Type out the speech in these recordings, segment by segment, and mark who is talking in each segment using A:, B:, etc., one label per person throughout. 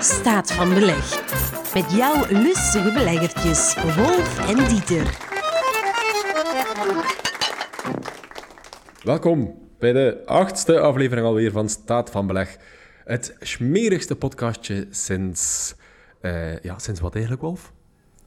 A: Staat van Beleg. Met jouw lustige beleggertjes, Wolf en Dieter.
B: Welkom bij de achtste aflevering alweer van Staat van Beleg. Het smerigste podcastje sinds... eh, ja, sinds wat eigenlijk, Wolf?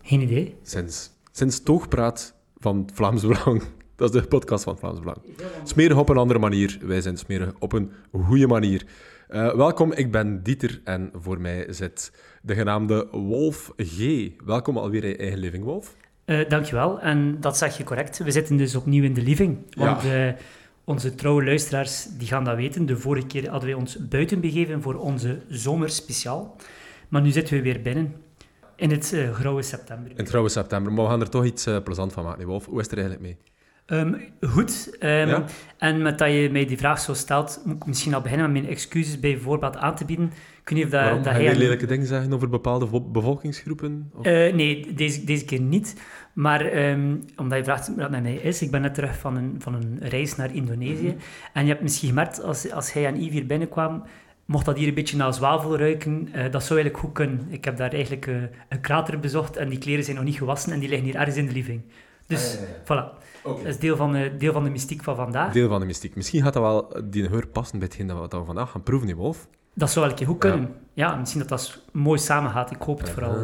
C: Geen idee.
B: Sinds, sinds Toogpraat van Vlaams Belang. Dat is de podcast van Vlaams Belang. Smerig op een andere manier. Wij zijn smerig op een goede manier. Eh, welkom, ik ben Dieter en voor mij zit de genaamde Wolf G. Welkom alweer in je eigen living, Wolf.
C: Eh, dankjewel. En dat zeg je correct. We zitten dus opnieuw in de living. Want eh, onze trouwe luisteraars die gaan dat weten. De vorige keer hadden wij ons buiten begeven voor onze zomerspeciaal. Maar nu zitten we weer binnen. In het grauwe september.
B: In trouwe september, maar we gaan er toch iets plezant van maken, Wolf. Hoe is het er eigenlijk mee?
C: Ehm, goed. Ehm,
B: Ja?
C: En met dat je mij die vraag zo stelt, moet ik misschien al beginnen met mijn excuses bij voorbaat aan te bieden. Ik weet niet of dat,
B: Waarom?
C: dat
B: Ga je lelijke dingen zeggen over bepaalde vo- bevolkingsgroepen? Of-
C: Eh, nee, deze, deze keer niet. Maar ehm, omdat je vraagt hoe dat met mij is, ik ben net terug van een, van een reis naar Indonesië.
B: Mhm.
C: En je hebt misschien gemerkt, als, als hij en Yves hier binnenkwamen, mocht dat hier een beetje naar zwavel ruiken, eh, dat zou eigenlijk goed kunnen. Ik heb daar eigenlijk eh, een krater bezocht en die kleren zijn nog niet gewassen en die liggen hier ergens in de living. Dus,
B: Ah, ja,
C: voilà. Dat is deel van, de, deel van de mystiek van vandaag.
B: Deel van de mystiek. Misschien gaat dat wel die geur passen bij hetgeen dat we, vandaag gaan proeven, hè, Wolf.
C: Dat zou wel een keer goed kunnen. Ja, misschien dat dat mooi samengaat. Ik hoop het vooral.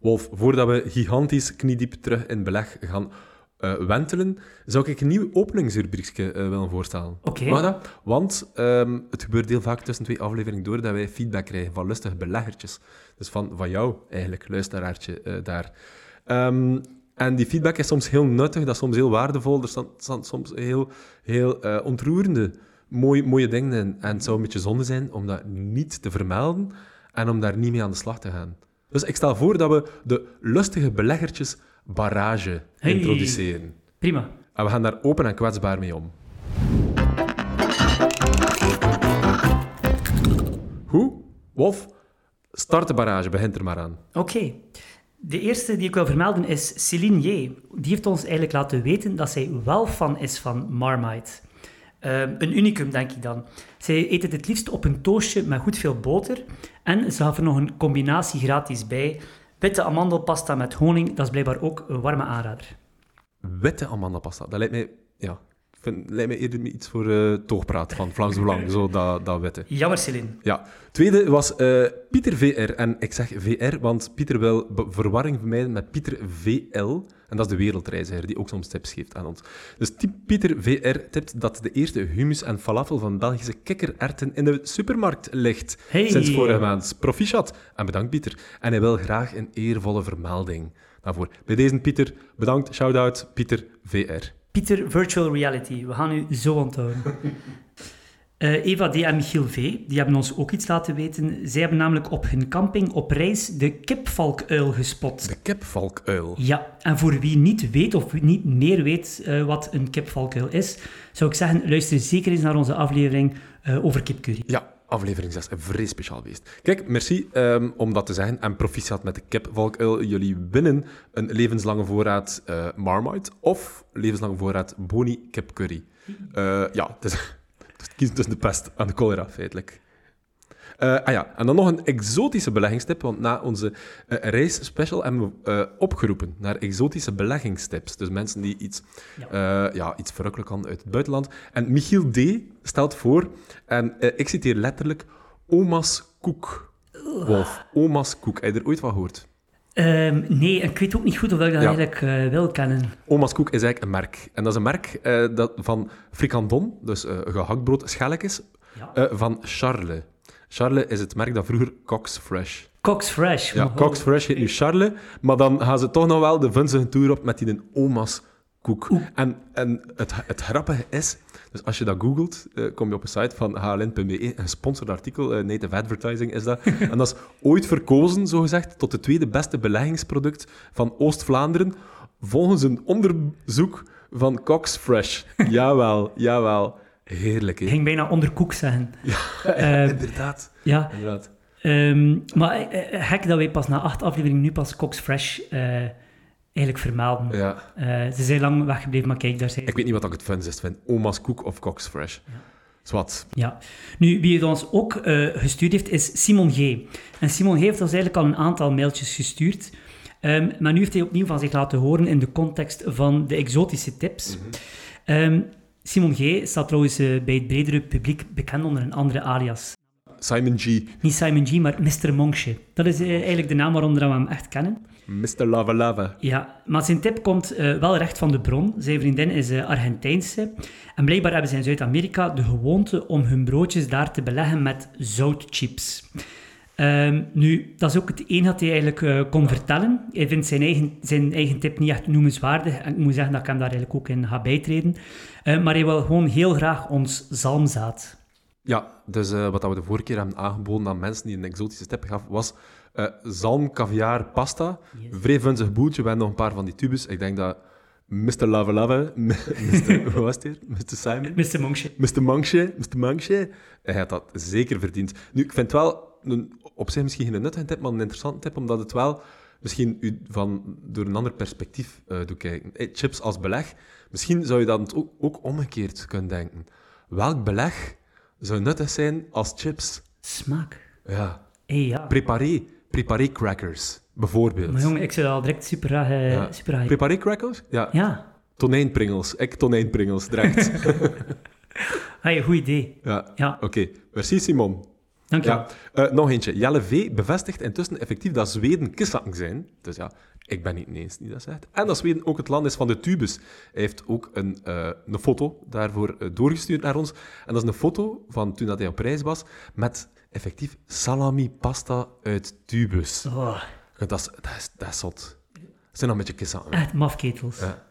B: Wolf, voordat we gigantisch kniediep terug in beleg gaan eh, wentelen, zou ik een nieuw openingsrubriekje eh, willen voorstellen.
C: Oké.
B: Dat? Want ehm, het gebeurt heel vaak tussen twee afleveringen door dat wij feedback krijgen van lustige beleggertjes. Dus van, van jou, eigenlijk, luisteraartje eh, daar. Ehm, en die feedback is soms heel nuttig, dat is soms heel waardevol. Er staan, soms heel, heel eh, ontroerende, mooie, mooie dingen in. En het zou een beetje zonde zijn om dat niet te vermelden en om daar niet mee aan de slag te gaan. Dus ik stel voor dat we de lustige beleggertjes barrage
C: Hey.
B: introduceren.
C: Prima.
B: En we gaan daar open en kwetsbaar mee om. Hoe? Wolf, start de barrage, begint er maar aan.
C: Oké. De eerste die ik wil vermelden is Céline J. Die heeft ons eigenlijk laten weten dat zij wel fan is van Marmite. Ehm, een unicum, denk ik dan. Zij eet het het liefst op een toastje met goed veel boter. En ze gaf er nog een combinatie gratis bij. Witte amandelpasta met honing, dat is blijkbaar ook een warme aanrader.
B: Witte amandelpasta, dat lijkt mij, ja, vind, lijkt mij eerder iets voor eh toogpraat van Vlaams Belang, zo dat, dat witte.
C: Jammer, Céline.
B: Ja, tweede was eh, Pieter VR. En ik zeg VR, want Pieter wil verwarring vermijden met Pieter VL. En dat is de wereldreiziger, die ook soms tips geeft aan ons. Dus Pieter VR tipt dat de eerste hummus en falafel van Belgische kikkererwten in de supermarkt ligt.
C: Hey.
B: Sinds vorige maand. Proficiat. En bedankt, Pieter. En hij wil graag een eervolle vermelding daarvoor. Bij deze Pieter, bedankt. Shout-out, Pieter VR.
C: Pieter Virtual Reality. We gaan u zo onthouden. Eh, Eva D. en Michiel V. die hebben ons ook iets laten weten. Zij hebben namelijk op hun camping op reis de kipvalkuil gespot.
B: De kipvalkuil.
C: Ja, en voor wie niet weet of wie niet meer weet eh, wat een kipvalkuil is, zou ik zeggen, luister zeker eens naar onze aflevering eh, over kipcurry.
B: Ja, aflevering 6, een vrij speciaal beest. Kijk, merci ehm, om dat te zeggen. En proficiat met de kipvalkuil. Jullie winnen een levenslange voorraad eh, Marmite of levenslange voorraad Boni kipcurry. Eh ja, dus kies tussen de pest en de cholera, feitelijk. Eh, ah ja, en dan nog een exotische beleggingstip, want na onze eh reisspecial hebben we eh, opgeroepen naar exotische beleggingstips. Dus mensen die iets, ja. ja, iets verrukkelijk kan uit het buitenland. En Michiel D. stelt voor, en ik citeer letterlijk, oma's koek. Wolf, oma's koek. Heb je er ooit van gehoord?
C: Ehm, nee, ik weet ook niet goed of ik dat
B: Ja.
C: eigenlijk eh, wil kennen.
B: Oma's Koek is eigenlijk een merk. En dat is een merk dat van frikandon, dus eh gehaktbrood, schelletjes,
C: Ja.
B: van Charle. Charle is het merk dat vroeger Cox Fresh.
C: Cox Fresh.
B: Ja, Cox Fresh heet nu Charle, maar dan gaan ze toch nog wel de vunzige tour op met die een Oma's Koek. En, en het, het grappige is, dus als je dat googelt, eh, kom je op een site van hln.be, een gesponsord artikel, eh, native advertising is dat. en dat is ooit verkozen, zogezegd, tot het tweede beste beleggingsproduct van Oost-Vlaanderen, volgens een onderzoek van Cox Fresh. jawel, jawel. Heerlijk,
C: Ik
B: hè?
C: ging bijna onderkoek zeggen.
B: Ja,
C: Eh,
B: inderdaad.
C: Ja,
B: inderdaad.
C: Ehm, maar eh, eh, gek dat wij pas na acht afleveringen nu pas Cox Fresh eigenlijk vermelden.
B: Ja.
C: Ze zijn lang weggebleven, maar kijk, daar zijn
B: Ik weet niet wat ik het funst is vind. Oma's Koek of Cox Fresh. Zwat.
C: Ja. Nu, wie het ons ook gestuurd heeft, is Simon G. En Simon G heeft ons eigenlijk al een aantal mailtjes gestuurd. Ehm, maar nu heeft hij opnieuw van zich laten horen in de context van de exotische tips. Ehm, Simon G. staat trouwens eh, bij het bredere publiek bekend onder een andere alias.
B: Simon G.
C: Niet Simon G, maar Mr. Monksje. Dat is eh, eigenlijk de naam waaronder we hem echt kennen.
B: Mr. Lava Lava.
C: Ja, maar zijn tip komt eh, wel recht van de bron. Zijn vriendin is Argentijnse. En blijkbaar hebben ze in Zuid-Amerika de gewoonte om hun broodjes daar te beleggen met zoutchips. Ehm, nu, dat is ook het enige dat hij eigenlijk eh, kon vertellen. Hij vindt zijn eigen, zijn eigen tip niet echt noemenswaardig. En ik moet zeggen dat ik hem daar eigenlijk ook in ga bijtreden. Eh, maar hij wil gewoon heel graag ons zalmzaad.
B: Ja, dus eh, wat we de vorige keer hebben aangeboden aan mensen die een exotische tip gaf, was eh zalm, caviar, pasta. Vrij vunzig boeltje. We hebben nog een paar van die tubes. Ik denk dat Mr. Lava Lava, Mr. hoe was het hier? Mr. Simon?
C: Mr. Monksje.
B: Mr. Manche, Mr. Manche, hij had dat zeker verdiend. Nu, ik vind het wel een, op zich misschien geen nuttige tip, maar een interessante tip, omdat het wel misschien u van, door een ander perspectief eh doet kijken. Hey, chips als beleg, misschien zou je dat ook, ook omgekeerd kunnen denken. Welk beleg zou nuttig zijn als chips?
C: Smaak.
B: Ja,
C: Hey, ja.
B: preparé, preparé crackers, bijvoorbeeld.
C: Maar jongen, ik zou dat al direct super eh,
B: Ja.
C: super
B: Preparé crackers? Ja,
C: Ja.
B: tonijnpringels. Ik tonijnpringels, direct.
C: Hey, goed idee.
B: ja,
C: Ja,
B: oké. Merci Simon.
C: Dank je.
B: Ja, eh, nog eentje. Jelle V. bevestigt intussen effectief dat Zweden kistlakken zijn. Dus ja, ik ben niet ineens die dat zegt. En dat Zweden ook het land is van de tubes. Hij heeft ook een, eh, een foto daarvoor eh, doorgestuurd naar ons. En dat is een foto van toen dat hij op reis was, met effectief salami pasta uit tubes.
C: Oh,
B: Dat is, dat is, dat is zot. Dat zijn nog een beetje kistlakken.
C: echt mafketels.
B: Ja.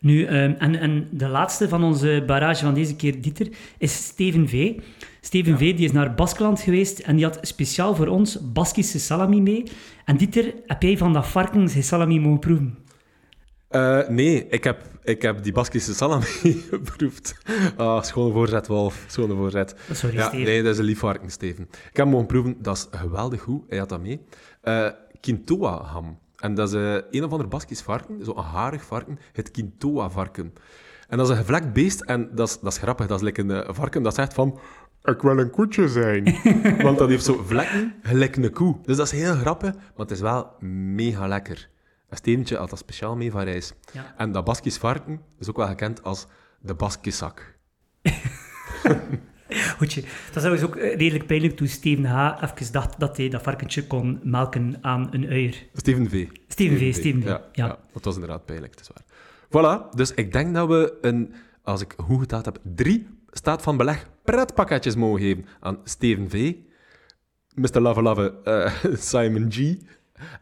C: Nu, ehm, en, en de laatste van onze barrage van deze keer, Dieter, is Steven V. Steven V die is naar Baskeland geweest en die had speciaal voor ons Baskische salami mee. En Dieter, heb jij van dat varken zijn salami mogen proeven?
B: Eh, nee, ik heb, ik heb die Baskische salami geproefd. Ah, schone voorzet, Wolf. Schone voorzet.
C: Sorry,
B: Ja,
C: Steven.
B: nee, dat is een lief varken, Steven. Ik heb hem mogen proeven, dat is geweldig goed. Hij had dat mee. Eh Quintoa-ham. En dat is eh, een of ander Baskisch varken, zo'n harig varken, het Quintoa-varken. En dat is een gevlekt beest en dat is, dat is grappig. Dat is like een varken dat zegt van... Ik wil een koetje zijn. Want dat heeft zo vlekken, gelijk een koe. Dus dat is heel grappig, maar het is wel mega lekker. Een Steventje had dat speciaal mee van reis.
C: Ja.
B: En dat Baskisch varken is ook wel gekend als de Baskiszak.
C: Goedje. Dat was ook eh, redelijk pijnlijk toen Steven H. even dacht dat hij dat varkentje kon melken aan een uier.
B: Steven V.
C: Steven V, Steven V,
B: Ja,
C: ja.
B: ja, dat was inderdaad pijnlijk, het is waar. Voilà, dus ik denk dat we een, als ik goed geteld heb, drie staat van beleg pretpakketjes mogen geven aan Steven V, Mr. Lava Lava, eh, Simon G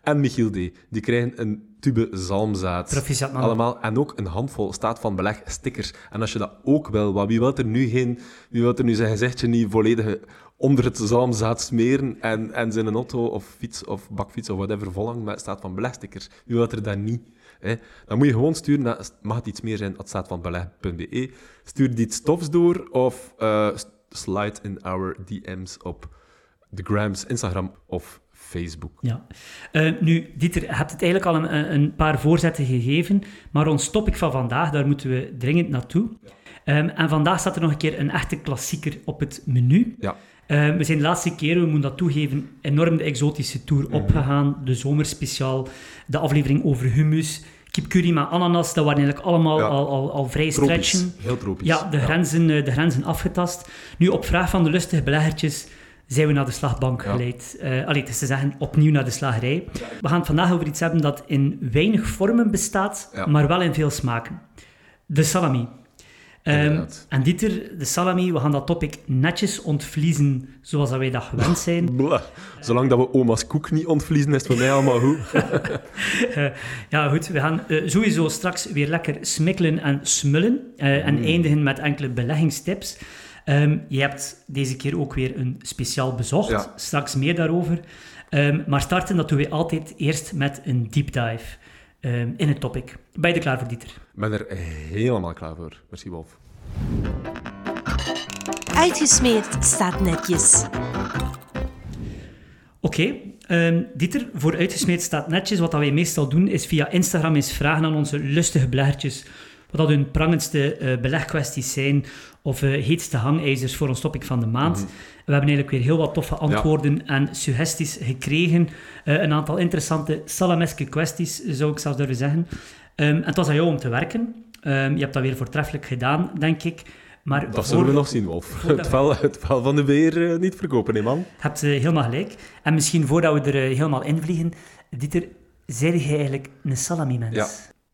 B: en Michiel D. Die krijgen een tube zalmzaad.
C: Proficiat, man.
B: Allemaal. En ook een handvol staat van beleg stickers. En als je dat ook wil, want wie wil er nu geen, wie wil er nu zijn gezichtje niet volledig onder het zalmzaad smeren en, en zijn auto of fiets of bakfiets of whatever volhangen met staat van belegstickers. Wie wil er dat niet? Dan moet je gewoon sturen naar, mag het iets meer zijn, dat staat van beleg.be. Stuur iets stofs door of eh, slide in our DM's op de Grams, Instagram of Facebook.
C: Ja. Eh, nu, Dieter, je hebt het eigenlijk al een, een paar voorzetten gegeven, maar ons topic van vandaag, daar moeten we dringend naartoe. Ehm, en vandaag staat er nog een keer een echte klassieker op het menu.
B: Ja.
C: Eh, we zijn de laatste keren, we moeten dat toegeven, enorm de exotische tour
B: Mhm.
C: opgegaan. De zomerspeciaal, de aflevering over hummus, kipcurry met ananas, dat waren eigenlijk allemaal
B: Ja.
C: al, al, al vrij
B: Tropisch.
C: stretchen.
B: Heel tropisch.
C: Ja, de, Grenzen, eh, de grenzen afgetast. Nu, op vraag van de lustige beleggertjes zijn we naar de slagbank
B: Ja.
C: geleid. Eh allee, het is te zeggen, opnieuw naar de slagerij. We gaan het vandaag over iets hebben dat in weinig vormen bestaat, maar wel in veel smaken. De salami. Ehm, en Dieter, de salami, we gaan dat topic netjes ontvliezen zoals dat wij dat gewend zijn.
B: Blah. Zolang dat we oma's koek niet ontvliezen, is het voor mij allemaal goed.
C: Eh, ja, goed. We gaan eh, sowieso straks weer lekker smikkelen en smullen. eh, en eindigen met enkele beleggingstips. Ehm, je hebt deze keer ook weer een speciaal bezocht.
B: Ja.
C: Straks meer daarover. Ehm, maar starten, dat doen we altijd eerst met een deep dive ehm, in het topic. Ben je er klaar voor, Dieter?
B: Ik ben er helemaal klaar voor. Merci, Wolf.
A: Uitgesmeerd staat netjes.
C: Oké, ehm, Dieter, voor uitgesmeed staat netjes. Wat dat wij meestal doen, is via Instagram eens vragen aan onze lustige beleggertjes wat dat hun prangendste eh, belegkwesties zijn of eh, heetste hangijzers voor ons topic van de maand.
B: Mhm.
C: We hebben eigenlijk weer heel wat toffe antwoorden en suggesties gekregen. Eh, een aantal interessante salameske kwesties, zou ik zelfs durven zeggen. Ehm, en het was aan jou om te werken. Ehm, je hebt dat weer voortreffelijk gedaan, denk ik. Maar
B: Dat zullen we nog zien, Wolf. Het het vel van de beer eh, niet verkopen, hè, man.
C: Je hebt helemaal gelijk. En misschien voordat we er helemaal in vliegen, Dieter, zei jij eigenlijk een salami-mens?
B: Ja.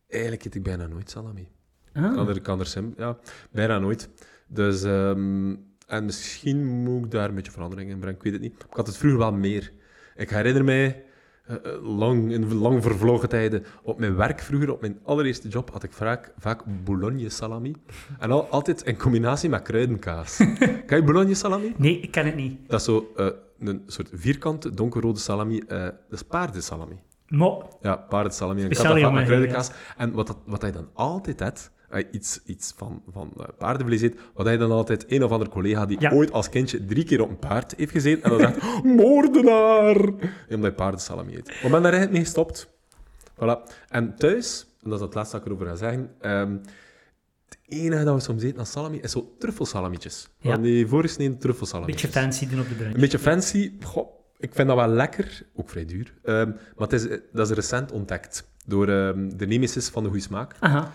B: Eigenlijk eet ik bijna nooit salami.
C: Ah.
B: Kan er, kan ja, bijna nooit. Dus, ehm, en misschien moet ik daar een beetje verandering in brengen, ik weet het niet. Ik had het vroeger wel meer. Ik herinner mij, eh, eh, lang, in lang vervlogen tijden, op mijn werk vroeger, op mijn allereerste job, had ik vaak, vaak boulogne salami. En al, altijd in combinatie met kruidenkaas. Ken je boulogne salami?
C: Nee, ik ken het niet.
B: Dat is zo eh, een soort vierkante, donkerrode salami. eh dat is paardensalami.
C: Mo,
B: Ja, paardensalami en kruidenkaas. En wat, dat, wat hij dan altijd had, iets, iets van, van eh, paardenvlees eet, wat hij dan altijd, een of andere collega die
C: Ja.
B: ooit als kindje drie keer op een paard heeft gezeten, en dan zegt, moordenaar! Ja, omdat hij paardensalami eet. Maar ben daar eigenlijk mee gestopt. Voilà. En thuis, en dat is het laatste dat ik erover ga zeggen, ehm, het enige dat we soms eten aan salami is zo truffelsalamietjes.
C: Ja.
B: Van die voorgesneden truffelsalamietjes.
C: beetje fancy doen op de bruin.
B: Een beetje fancy. Goh, ik vind dat wel lekker. Ook vrij duur. Ehm, maar het is, dat is recent ontdekt door ehm, de nemesis van de goede smaak.
C: Aha.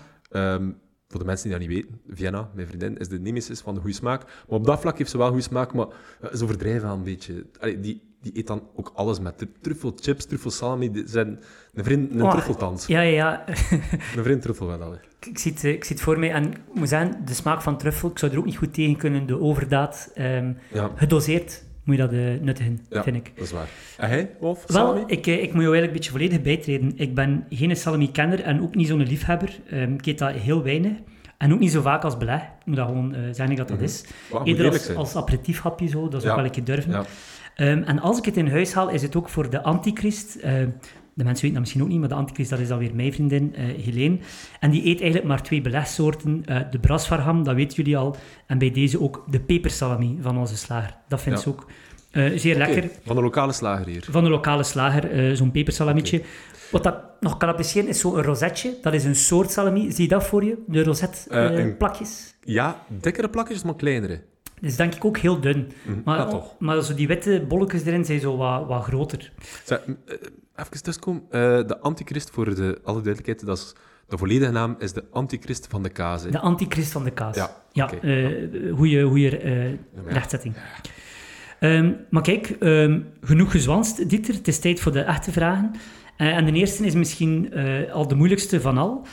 B: Voor de mensen die dat niet weten, Vienna, mijn vriendin, is de nemesis van de goede smaak. Maar op dat vlak heeft ze wel goede smaak, maar eh, ze overdrijven wel een beetje. Allee, die, die eet dan ook alles met tru- truffelchips, truffelsalami. Zijn een vriend, een
C: Oh,
B: truffeltand.
C: Ja, ja, ja.
B: Een vriend truffel wel. allee.
C: Ik, ik zie het, eh, ik zie het voor mij. En ik moet zeggen, de smaak van truffel, ik zou er ook niet goed tegen kunnen. De overdaad. ehm,
B: Ja,
C: gedoseerd moet je dat eh, nuttigen,
B: Ja.
C: vind ik.
B: dat is waar. En hij, Wolf? Salami?
C: Wel, ik, eh, ik moet jou eigenlijk een beetje volledig bijtreden. Ik ben geen salami-kenner en ook niet zo'n liefhebber. Ehm, ik eet dat heel weinig. En ook niet zo vaak als beleg. Ik moet dat gewoon eh, zeggen dat dat
B: Mhm.
C: is.
B: Moet
C: Eerder als, als aperitiefhapje zo, dat is
B: Ja.
C: ook wel een keer durven.
B: Ja.
C: Ehm, en als ik het in huis haal, is het ook voor de antichrist. Eh, de mensen weten dat misschien ook niet, maar de antichrist dat is dan weer mijn vriendin, eh Helene. En die eet eigenlijk maar twee belegsoorten. de brasvarham, dat weten jullie al. En bij deze ook de pepersalami van onze slager. Dat vindt
B: Ja.
C: ze ook eh, zeer lekker.
B: Van de lokale slager hier.
C: Van de lokale slager, eh, zo'n pepersalamietje. Wat dat nog kan appreciëren is zo'n rosetje. Dat is een soort salami. Zie je dat voor je? De
B: een-
C: plakjes.
B: Ja, dikkere plakjes, maar kleinere.
C: Dat is denk ik ook heel dun.
B: Mhm.
C: Maar,
B: Ja, toch.
C: maar zo die witte bolletjes erin zijn zo wat, wat groter.
B: Even tussenkomen. Eh, de antichrist, voor de, alle duidelijkheid, dat is, de volledige naam is de antichrist van de kaas. hè.
C: De antichrist van de kaas.
B: Ja,
C: ja
B: oké.
C: eh, goeie, goeie eh, rechtzetting. Ehm, maar kijk, ehm, genoeg gezwanst, Dieter. Het is tijd voor de echte vragen. En de eerste is misschien al de moeilijkste van al.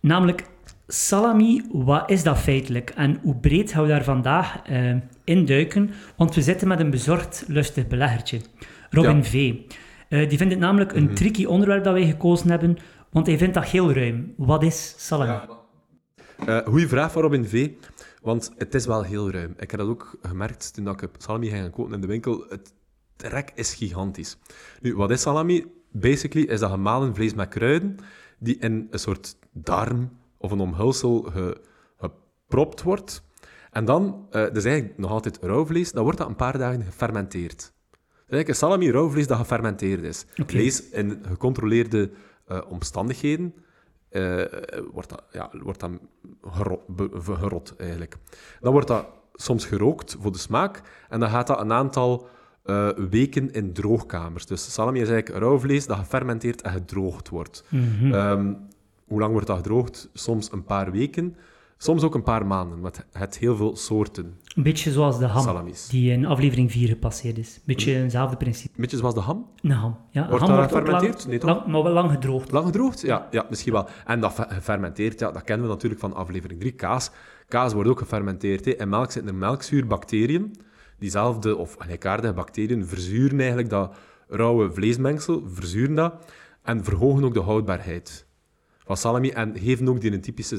C: Namelijk, salami, wat is dat feitelijk? En hoe breed gaan we daar vandaag eh, induiken? Want we zitten met een bezorgd, lustig beleggertje. Robin
B: Ja.
C: V. Eh, die vindt het namelijk een
B: Mhm.
C: tricky onderwerp dat wij gekozen hebben, want hij vindt dat heel ruim. Wat is salami?
B: Eh, goeie vraag van Robin V. Want het is wel heel ruim. Ik heb dat ook gemerkt toen ik salami ging kopen in de winkel. Het trek is gigantisch. Nu, wat is salami? Basically is dat gemalen vlees met kruiden die in een soort darm of een omhulsel ge- gepropt wordt. En dan, eh dat is eigenlijk nog altijd rauw vlees, dan wordt dat een paar dagen gefermenteerd. Eigenlijk een salami rauw vlees dat gefermenteerd is. Vlees in gecontroleerde eh, omstandigheden eh, wordt dat, ja, wordt dat gerot, eigenlijk. Dan wordt dat soms gerookt voor de smaak en dan gaat dat een aantal eh, weken in droogkamers. Dus salami is eigenlijk rauw vlees dat gefermenteerd en gedroogd wordt.
C: Mhm.
B: Ehm, hoe lang wordt dat gedroogd? Soms een paar weken, soms ook een paar maanden, want het heeft heel veel soorten
C: Een beetje zoals de ham,
B: salamis.
C: die in aflevering 4 gepasseerd is. Een beetje hetzelfde principe.
B: Een beetje zoals de ham.
C: Een ham. Ja,
B: Wordt
C: ham
B: dat gefermenteerd?
C: lang,
B: Nee, toch?
C: lang- maar wel lang gedroogd.
B: Lang gedroogd? Ja, ja, misschien wel. En dat fe- gefermenteerd, ja, dat kennen we natuurlijk van aflevering 3. Kaas. Kaas wordt ook gefermenteerd. Hè. In melk zitten er melkzuurbacteriën. Diezelfde of gelijkaardige bacteriën verzuren eigenlijk dat rauwe vleesmengsel, verzuren dat en verhogen ook de houdbaarheid van salami en geven ook die een typische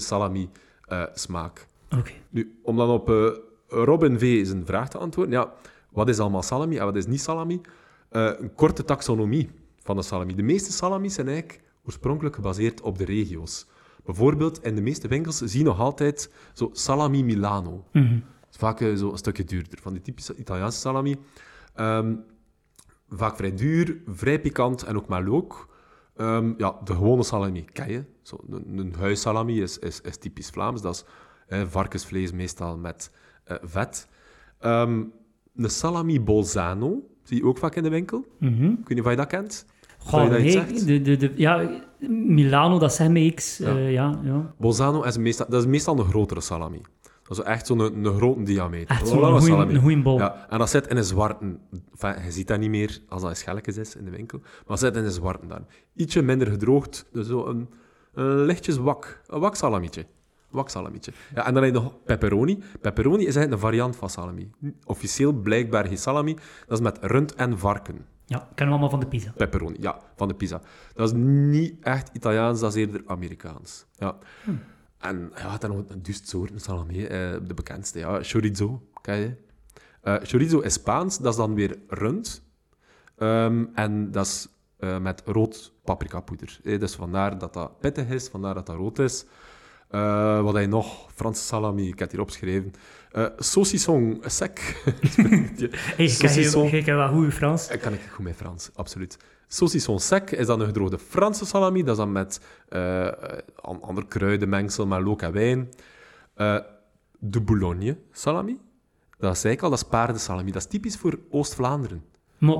B: salami-smaak.
C: Oké.
B: Nu, om dan op eh, Robin V. zijn vraag te antwoorden. Ja, wat is allemaal salami en wat is niet salami? Eh, een korte taxonomie van de salami. De meeste salamis zijn eigenlijk oorspronkelijk gebaseerd op de regio's. Bijvoorbeeld, in de meeste winkels zie je nog altijd zo salami Milano.
C: Mhm.
B: Dat is vaak eh, zo een stukje duurder. Van die typische Italiaanse salami. Ehm, vaak vrij duur, vrij pikant en ook met look. Ehm, ja, de gewone salami ken je. Zo, een, een huissalami is, is, is typisch Vlaams. Dat is varkensvlees meestal met eh, vet. Ehm, een salami bolzano zie je ook vaak in de winkel.
C: Mhm.
B: Ik weet niet of je dat kent.
C: Goh,
B: je dat
C: nee, de, de, de, ja, Milano, dat zijn me iets.
B: Ja.
C: eh, ja, ja.
B: Bolzano is meestal, dat is meestal een grotere salami. Dat is echt zo'n een, een grote diameter.
C: Echt zo'n goeie bol.
B: Ja, en dat zit in een zwarte... Enfin, je ziet dat niet meer als dat in schelletjes is in de winkel. Maar dat zit in een zwarte dan. Ietsje minder gedroogd. Dus zo een, een lichtjes wak. Een wak salamietje. Wak salamietje. Ja, en dan heb je nog pepperoni. Pepperoni is eigenlijk een variant van salami. Officieel blijkbaar geen salami. Dat is met rund en varken.
C: ja, kennen we allemaal van de pizza.
B: Pepperoni, ja, van de pizza. Dat is niet echt Italiaans, dat is eerder Amerikaans. Ja. En ja, dan nog een duist soorten salami. eh, de bekendste, ja, chorizo, ken je? Eh, chorizo is Spaans, dat is dan weer rund. Ehm, en dat is eh, met rood paprikapoeder. Eh, dus vandaar dat dat pittig is, vandaar dat dat rood is. Eh, wat heb je nog? Franse salami, ik heb het hier opgeschreven. Eh saucisson sec.
C: Hey, ik ken wel goede Frans.
B: Ik kan ik goed met Frans, absoluut. Saucisson sec is dan een gedroogde Franse salami. Dat is dan met an- ander kruidenmengsel, maar look en wijn. Eh, de Boulogne salami. Dat zei ik al, dat is paardensalami. Dat is typisch voor Oost-Vlaanderen.
C: Maar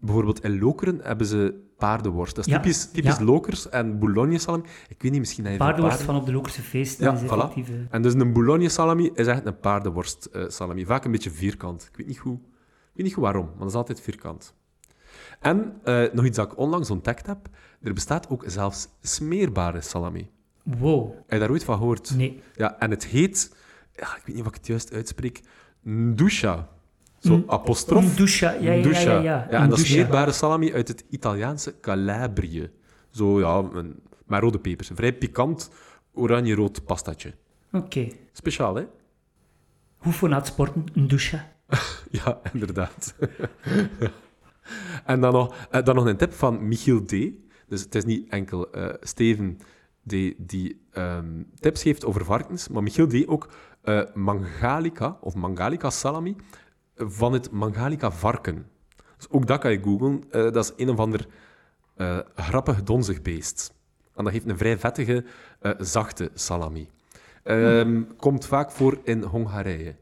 B: Bijvoorbeeld in Lokeren hebben ze paardenworst. Dat is
C: Ja,
B: typisch, typisch
C: ja.
B: Lokers en Boulogne salami. Ik weet niet, misschien dat je
C: paardenworst
B: paarden-
C: van op de Lokerse feesten
B: Ja,
C: is
B: voilà.
C: eh,
B: En dus een Boulogne salami is echt een paardenworst salami. Vaak een beetje vierkant. Ik weet niet goed, ik weet niet goed waarom, maar dat is altijd vierkant. En eh, nog iets dat ik onlangs ontdekt heb. Er bestaat ook zelfs smeerbare salami.
C: wow.
B: Heb je daar ooit van gehoord?
C: Nee.
B: Ja, en het heet, ja, ik weet niet of ik het juist uitspreek, ndusha. Zo apostrof.
C: Ndusha, ja, ja, ja, ja, ja.
B: en dat is smeerbare salami uit het Italiaanse Calabrië. Zo, ja, een, met rode pepers. Een vrij pikant oranje-rood pastatje.
C: Oké.
B: Speciaal, hè?
C: Hoe voor na het sporten? Een douche.
B: Ja, inderdaad. en dan nog, eh, dan nog een tip van Michiel D. Dus het is niet enkel eh, Steven D. die ehm, tips geeft over varkens, maar Michiel D. ook eh, Mangalica, of Mangalica salami, van het Mangalica varken. Dus ook dat kan je googlen. Dat is een of ander grappig donzig beest. En dat geeft een vrij vettige, zachte salami. Ehm, Komt vaak voor in Hongarije.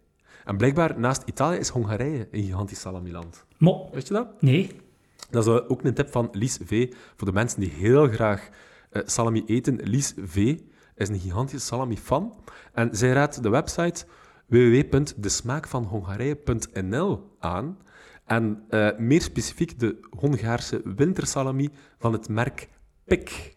B: En blijkbaar, naast Italië, is Hongarije een gigantisch salamiland.
C: Mo,
B: Weet je dat?
C: nee.
B: Dat is eh, ook een tip van Lies V. Voor de mensen die heel graag eh, salami eten. Lies V is een gigantische salami-fan. En zij raadt de website www.desmaakvanhongarije.nl aan. En eh, meer specifiek de Hongaarse wintersalami van het merk PIK.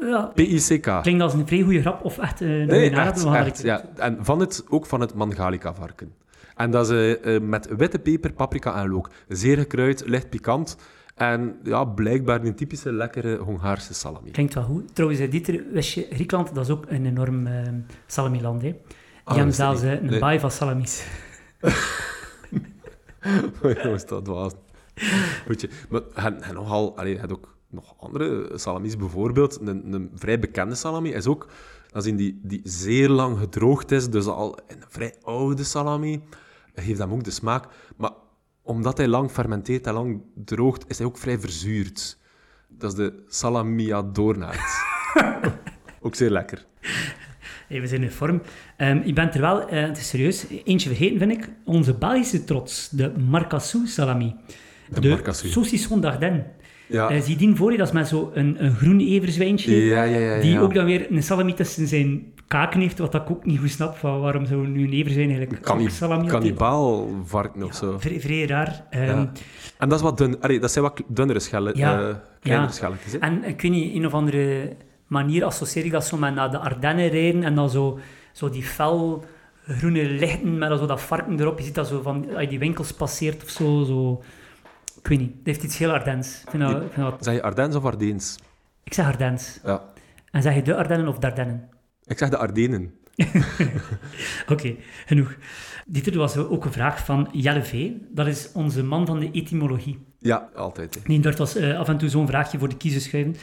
C: Ja,
B: P-I-C-K.
C: klinkt als een vrij goede grap of echt eh, een
B: Nee,
C: goede
B: echt, ja. En van het, ook van het Mangalica-varken. En dat is eh, eh, met witte peper, paprika en look. Zeer gekruid, licht pikant. En ja, blijkbaar een typische lekkere Hongaarse salami.
C: Klinkt wel goed. Trouwens, eh, Dieter, wist je, Griekenland, dat is ook een enorm eh, salamiland. Hè. Die
B: Ah,
C: hebben zelfs een
B: Nee.
C: baai van salamis.
B: Jongens, dat was... Je, maar hij nogal, allee, had ook nog andere salamis. Bijvoorbeeld, een, een vrij bekende salami is ook... Dat is in die, die zeer lang gedroogd is, dus al een vrij oude salami. Geeft hem ook de smaak. Maar omdat hij lang fermenteert en lang droogt, is hij ook vrij verzuurd. Dat is de salamiadornaert. ook zeer lekker.
C: Hey, we zijn in vorm. Ehm, je bent er wel, eh, het is serieus, eentje vergeten vind ik. Onze Belgische trots, de Marcassou salami.
B: De Marcassou.
C: saucisson d'Ardenne.
B: Ja,
C: Eh, zie die voor je, dat is met zo'n een, een groen everzwijntje.
B: ja, ja. ja, ja.
C: Die ook dan weer een salami tussen zijn kaken heeft, wat ik ook niet goed snap. Van waarom zou nu een everzwijn eigenlijk salami op eten?
B: Kannibaal varken of zo.
C: Vrij, vrij raar. Ehm.
B: En dat is wat dun. Allee, dat zijn wat dunnere schellen,
C: Ja.
B: eh, kleinere. Hè?
C: En ik weet niet, een of andere manier associeer ik dat zo met naar de Ardennen rijden en dan zo, zo die fel groene lichten met zo dat varken erop. Je ziet dat zo van, als je die winkels passeert of zo, zo. Ik weet niet, het heeft iets heel Ardens. Ik, vind dat, ik, vind dat,
B: Zeg je Ardennes of Ardeens?
C: ik zeg Ardens.
B: Ja.
C: En zeg je de Ardennen of Dardennen?
B: Ik zeg de Ardenen.
C: Oké, genoeg. Dit was ook een vraag van Jelle V. Dat is onze man van de etymologie.
B: Ja, altijd. Hè.
C: Nee, dat was eh, af en toe zo'n vraagje voor de kiezers schuiven.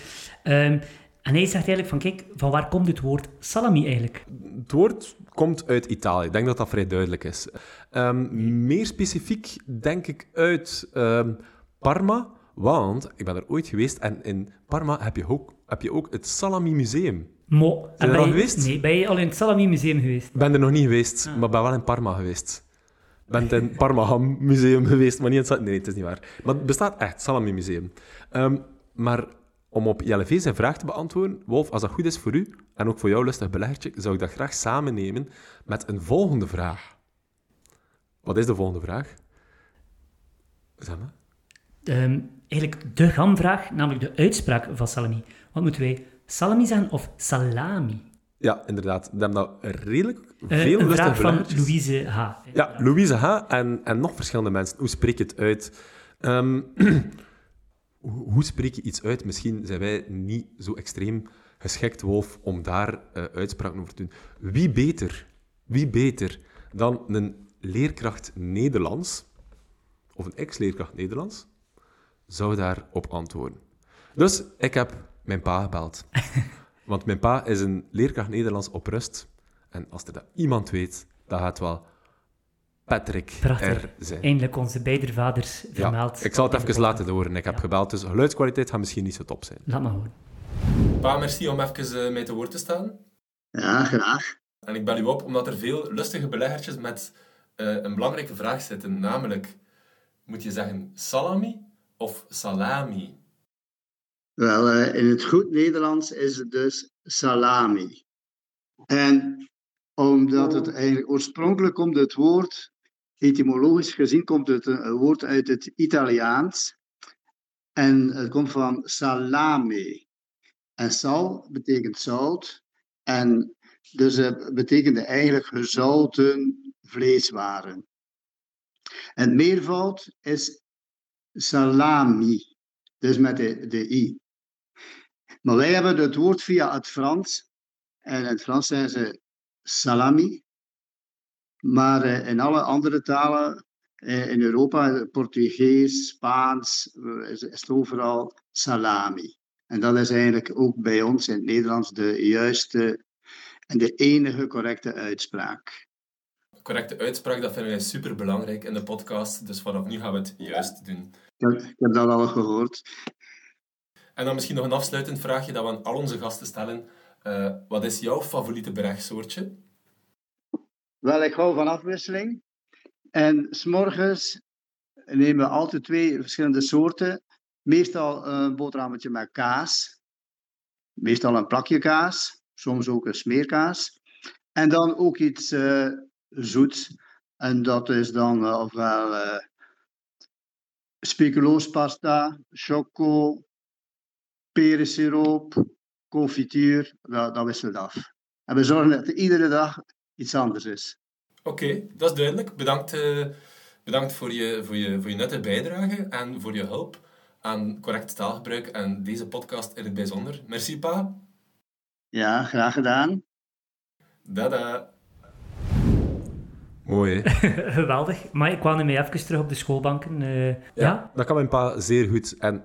C: Ehm, en hij zegt eigenlijk van, kijk, van waar komt het woord salami eigenlijk?
B: Het woord komt uit Italië. Ik denk dat dat vrij duidelijk is. Ehm, meer specifiek denk ik uit ehm, Parma Want ik ben er ooit geweest en in Parma heb je ook, heb je ook het Salami Museum.
C: Mo.
B: je
C: En
B: er
C: ben
B: al
C: je-
B: geweest?
C: Nee, ben je al in het Salami Museum geweest?
B: Ik ben er nog niet geweest, maar ben wel in Parma geweest. Ik ben in het Parma Ham Museum geweest, maar niet in het... Sa- Nee, het is niet waar. Maar het bestaat echt, Salami Museum. Ehm, maar om op Jelle V zijn vraag te beantwoorden, Wolf, als dat goed is voor u, en ook voor jou, lustig beleggertje, zou ik dat graag samen nemen met een volgende vraag. Wat is de volgende vraag? Zeg maar.
C: Ehm, eigenlijk de gamvraag, namelijk de uitspraak van salami. Wat moeten wij? Salami zeggen of salami?
B: Ja, inderdaad. We hebben dat redelijk
C: Eh,
B: veel
C: een
B: lustige
C: vraag van. Louise H.
B: Ja, Louise H. En, en nog verschillende mensen. Hoe spreek je het uit? Ehm, hoe, hoe spreek je iets uit? Misschien zijn wij niet zo extreem geschikt, Wolf, om daar eh, uitspraken over te doen. Wie beter, wie beter dan een leerkracht Nederlands, of een ex-leerkracht Nederlands, zou daarop antwoorden? Dus ik heb mijn pa gebeld. Want mijn pa is een leerkracht Nederlands op rust. En als er dat iemand weet, dan gaat het wel Patrick
C: Prachtig.
B: er zijn.
C: Eindelijk onze beide vaders
B: Ja,
C: vermeld.
B: ik zal het even laten horen. Ik heb
C: Ja.
B: gebeld, dus geluidskwaliteit gaat misschien niet zo top zijn.
C: Laat maar horen.
D: Pa, merci om even eh, mij te woord te staan.
E: Ja, graag.
D: En ik bel u op omdat er veel lustige beleggertjes met eh, een belangrijke vraag zitten. Namelijk, moet je zeggen salami of salami?
E: Wel, eh, in het goed Nederlands is het dus salami. En omdat het eigenlijk oorspronkelijk komt het woord, etymologisch gezien, komt het een, een woord uit het Italiaans. En het komt van salame. En sal betekent zout. En dus het betekende eigenlijk gezouten vleeswaren. En het meervoud is salami. Dus met de, de i. Maar wij hebben het woord via het Frans. En in het Frans zeggen ze salami. Maar eh, in alle andere talen eh, in Europa, Portugees, Spaans, eh, is, is het overal salami. En dat is eigenlijk ook bij ons in het Nederlands de juiste en de enige correcte uitspraak.
D: Correcte uitspraak, dat vinden wij super belangrijk in de podcast. Dus vanaf nu gaan we het juist doen.
E: Ik heb, ik heb dat al gehoord.
D: En dan misschien nog een afsluitend vraagje dat we aan al onze gasten stellen. Eh, wat is jouw favoriete berechtsoortje?
E: Wel, ik hou van afwisseling. En s'morgens nemen we altijd twee verschillende soorten. Meestal een boterhammetje met kaas. Meestal een plakje kaas. Soms ook een smeerkaas. En dan ook iets eh, zoets. En dat is dan eh, ofwel eh speculoospasta, choco, perensiroop, confituur. Dat, dat wisselt af. En we zorgen dat er iedere dag iets anders is.
D: Oké, dat is duidelijk. Bedankt, eh, bedankt voor, je, voor, je, voor je nette bijdrage en voor je hulp aan correct taalgebruik en deze podcast in het bijzonder. Merci, pa.
E: Ja, graag gedaan.
D: Dada.
B: Mooi?
C: Geweldig. Maar ik kwam ermee even terug op de schoolbanken. eh, ja?
B: Dat kan mijn pa zeer goed. En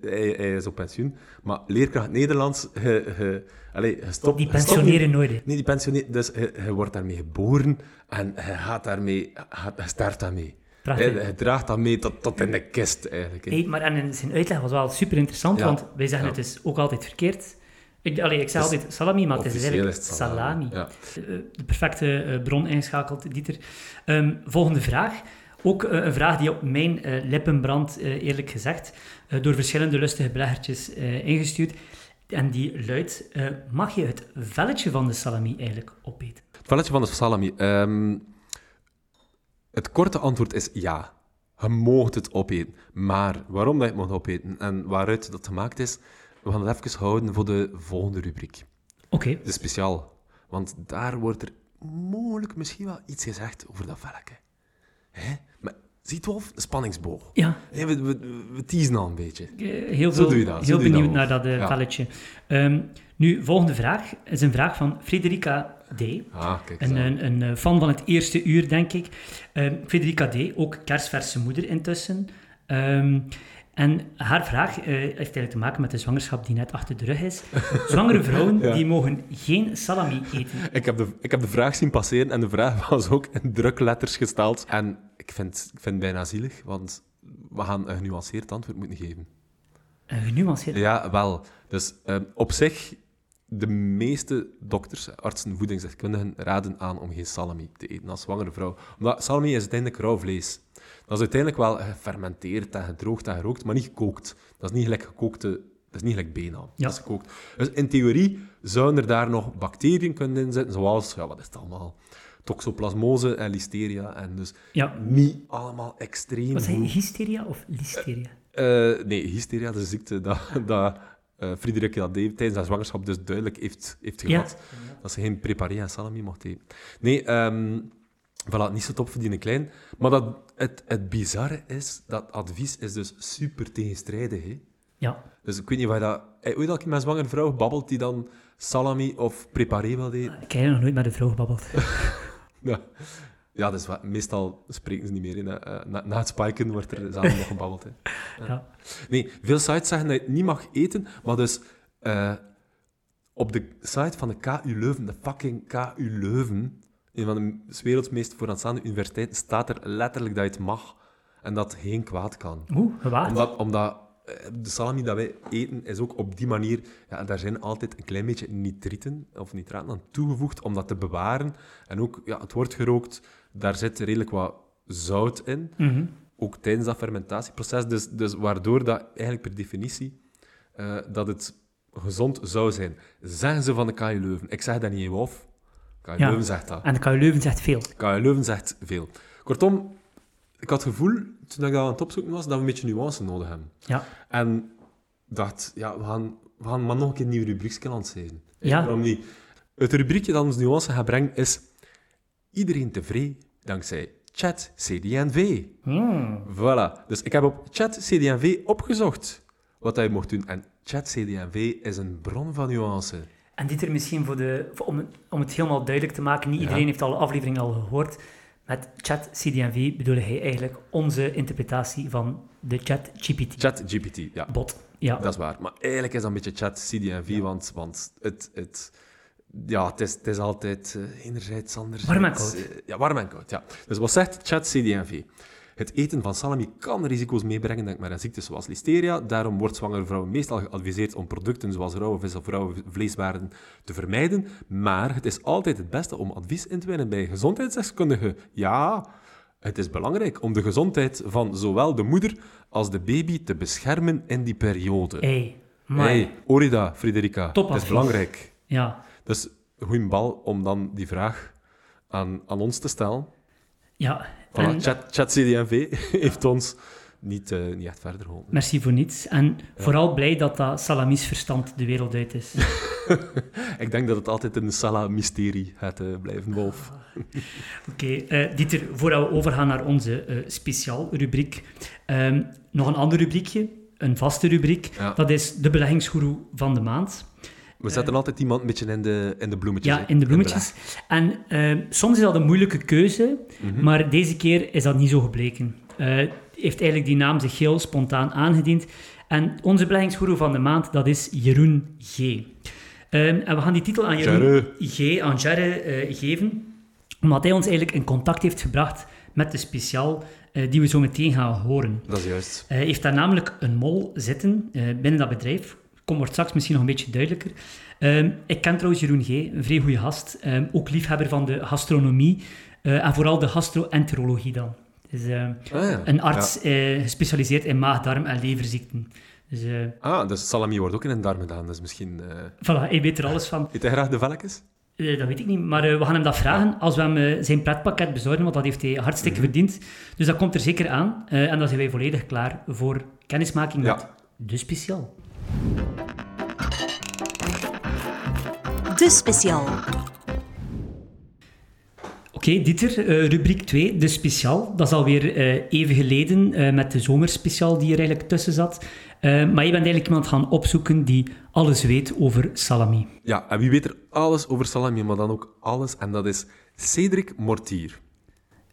B: hij, hij is op pensioen. Maar leerkracht Nederlands, je, je, allee, je stopt...
C: Die pensioneren nooit.
B: Nee, die pensioneren. Dus je, je wordt daarmee geboren en je gaat daarmee... Je, je start daarmee.
C: Prachtig.
B: Je draagt dat mee tot, tot in de kist, eigenlijk.
C: Hey, maar en zijn uitleg was wel super interessant,
B: Ja.
C: want wij zeggen
B: Ja.
C: het is ook altijd verkeerd. Ik, allee, ik zeg
B: Dus
C: altijd salami, maar het is eigenlijk
B: is het salami.
C: salami.
B: Ja.
C: Eh, De perfecte eh, bron inschakelt, Dieter. Ehm, volgende vraag. Ook eh, een vraag die op mijn eh, lippen brandt, eh, eerlijk gezegd, eh, door verschillende lustige beleggertjes eh, ingestuurd. En die luidt, eh, mag je het velletje van de salami eigenlijk opeten?
B: Het velletje van de salami. Ehm, het korte antwoord is ja. Je moogt het opeten. Maar waarom dat je het mag opeten en waaruit dat gemaakt is, we gaan het even houden voor de volgende rubriek.
C: Oké,
B: De speciaal. Want daar wordt er mogelijk misschien wel iets gezegd over dat velletje. Hè? Maar ziet Wolf, de spanningsboog.
C: ja,
B: we, we, we teasen al een beetje.
C: Eh, heel,
B: Zo
C: veel,
B: doe je dat, zo
C: heel
B: doe
C: benieuwd
B: dat,
C: naar dat eh,
B: Ja.
C: velletje. Ehm, nu, volgende vraag is een vraag van Frederica D.
B: Ah, kijk
C: Een,
B: zo.
C: een, een eh, fan van het eerste uur, denk ik. Ehm Frederica D., ook kerstverse moeder intussen. Ehm, en haar vraag eh, heeft eigenlijk te maken met de zwangerschap die net achter de rug is. Zwangere vrouwen
B: Ja.
C: die mogen geen salami eten.
B: Ik heb, de, ik heb de vraag zien passeren en de vraag was ook in drukletters gesteld. En ik vind, ik vind het bijna zielig, want we gaan een genuanceerd antwoord moeten geven.
C: Een genuanceerd.
B: Ja, wel. Dus ehm, op zich, de meeste dokters, artsen, voedingsdeskundigen raden aan om geen salami te eten als zwangere vrouw. Omdat salami is uiteindelijk rauw vlees. Dat is uiteindelijk wel gefermenteerd en gedroogd en gerookt, maar niet gekookt. Dat is niet gelijk gekookte... Dat is niet gelijk bena.
C: Ja.
B: Dat is gekookt. Dus in theorie zouden er daar nog bacteriën kunnen in zitten, zoals, ja, wat is het allemaal? Toxoplasmose en listeria. En dus
C: Ja.
B: niet allemaal extreem
C: Wat
B: goed.
C: hysteria of listeria?
B: Eh, nee, hysteria, dat is een ziekte dat, dat eh Frederik dat deed tijdens haar zwangerschap dus duidelijk heeft, heeft
C: Ja.
B: gehad. Dat ze geen preparé en salami mocht eten. Nee, ehm voilà, niet zo top verdienen klein. Maar dat, het, het bizarre is, dat advies is dus super tegenstrijdig. Hè?
C: Ja.
B: Dus ik weet niet je dat... Heb je ooit al met een zwangere vrouw babbelt die dan salami of preparé wil eten?
C: Ik heb nog nooit met een vrouw gebabbeld.
B: Ja, ja dat is wat, meestal spreken ze niet meer. Hè. Eh, Na, na het spiken wordt er samen nog gebabbeld. Hè.
C: Ja.
B: Nee, veel sites zeggen dat je het niet mag eten, maar dus eh, op de site van de KU Leuven, de fucking KU Leuven, een van de werelds meest vooraanstaande universiteiten, staat er letterlijk dat je het mag en dat het geen kwaad kan.
C: Oeh, gewaagd.
B: Omdat, omdat eh, de salami dat wij eten is ook op die manier, ja, daar zijn altijd een klein beetje nitrieten of nitraten aan toegevoegd om dat te bewaren. En ook, ja, het wordt gerookt, daar zit redelijk wat zout in
C: Mhm.
B: ook tijdens dat fermentatieproces. Dus, dus waardoor dat eigenlijk per definitie eh, dat het gezond zou zijn. Zeggen ze van de KU Leuven. Ik zeg dat niet, Wolf. KU
C: Ja.
B: Leuven zegt dat.
C: En KU Leuven zegt veel.
B: KU Leuven zegt veel. Kortom, ik had het gevoel, toen ik dat aan het opzoeken was, dat we een beetje nuance nodig hebben.
C: Ja.
B: En dacht, ja, we gaan, we gaan maar nog een keer een nieuw rubriekje lanceren.
C: Ja.
B: Waarom niet? Het rubriekje dat ons nuance gaat brengen is iedereen tevreden dankzij Chat CDNV.
C: Hmm.
B: Voilà. Dus ik heb op Chat CDNV opgezocht wat hij mocht doen. En Chat CDNV is een bron van nuance.
C: En dit er misschien voor de, om, om het helemaal duidelijk te maken, niet
B: Ja.
C: iedereen heeft alle afleveringen al gehoord. Met chat CDNV bedoel hij eigenlijk onze interpretatie van de chat GPT.
B: Chat GPT, ja.
C: Bot. Ja.
B: Dat is waar. Maar eigenlijk is dat een beetje Chat CDNV, want, want het, het, ja, het, is, het is altijd eh, enerzijds, anderzijds...
C: Warm en koud.
B: eh, ja, warm en koud, ja. Dus wat zegt Chat CDNV? Het eten van salami kan risico's meebrengen, denk maar aan ziektes zoals listeria. Daarom wordt zwangere vrouwen meestal geadviseerd om producten zoals rauwe vis of rauwe vleeswaren te vermijden. Maar het is altijd het beste om advies in te winnen bij gezondheidsdeskundigen. Ja, het is belangrijk om de gezondheid van zowel de moeder als de baby te beschermen in die periode.
C: Hey, maar
B: Hey, Orida, Frederica.
C: Top
B: het is belangrijk.
C: ja.
B: Dus een goede bal om dan die vraag aan, aan ons te stellen.
C: Ja.
B: Voilà, chat, chat CDMV heeft ons niet, eh, niet echt verder geholpen.
C: merci voor niets. En vooral blij dat dat salamisverstand de wereld uit is.
B: Ik denk dat het altijd een Sala-mysterie gaat eh, blijven, Wolf.
C: Oké, eh, Dieter, voordat we overgaan naar onze speciaal rubriek, ehm, nog een ander rubriekje, een vaste rubriek.
B: Ja.
C: Dat is de beleggingsgoeroe van de maand.
B: We zetten altijd iemand een beetje in de, in de bloemetjes.
C: Ja, in de bloemetjes. En ehm, soms is dat een moeilijke keuze,
B: Mhm.
C: maar deze keer is dat niet zo gebleken. Eh, heeft eigenlijk die naam zich heel spontaan aangediend. En onze beleggingsgoeroe van de maand, dat is Jeroen G. Ehm, en we gaan die titel aan Jeroen. G. aan eh, geven, omdat hij ons eigenlijk in contact heeft gebracht met de speciaal eh, die we zo meteen gaan horen.
B: Dat is juist.
C: Hij heeft daar namelijk een mol zitten eh, binnen dat bedrijf. Kom wordt straks misschien nog een beetje duidelijker. Ehm, ik ken trouwens Jeroen G., een vrij goede gast. Ehm, ook liefhebber van de gastronomie eh, en vooral de gastroenterologie dan. Dus, eh,
B: Ah, ja.
C: een arts eh, gespecialiseerd in maag, darm en leverziekten. Dus eh,
B: Ah, dus salami wordt ook in een darm gedaan. Dus misschien...
C: voilà, hij weet er alles van.
B: eet hij graag de?
C: Eh, dat weet ik niet, maar we gaan hem dat vragen als we hem zijn pretpakket bezorgen, want dat heeft hij hartstikke verdiend. Dus dat komt er zeker aan. en dan zijn wij volledig klaar voor kennismaking
B: Ja.
C: met de speciaal.
A: De speciaal.
C: Oké, Dieter, eh, rubriek 2, de speciaal. Dat is alweer eh even geleden eh, met de zomerspeciaal die er eigenlijk tussen zat. Eh, maar je bent eigenlijk iemand gaan opzoeken die alles weet over salami.
B: Ja, en wie weet er alles over salami, maar dan ook alles. En dat is Cedric Mortier.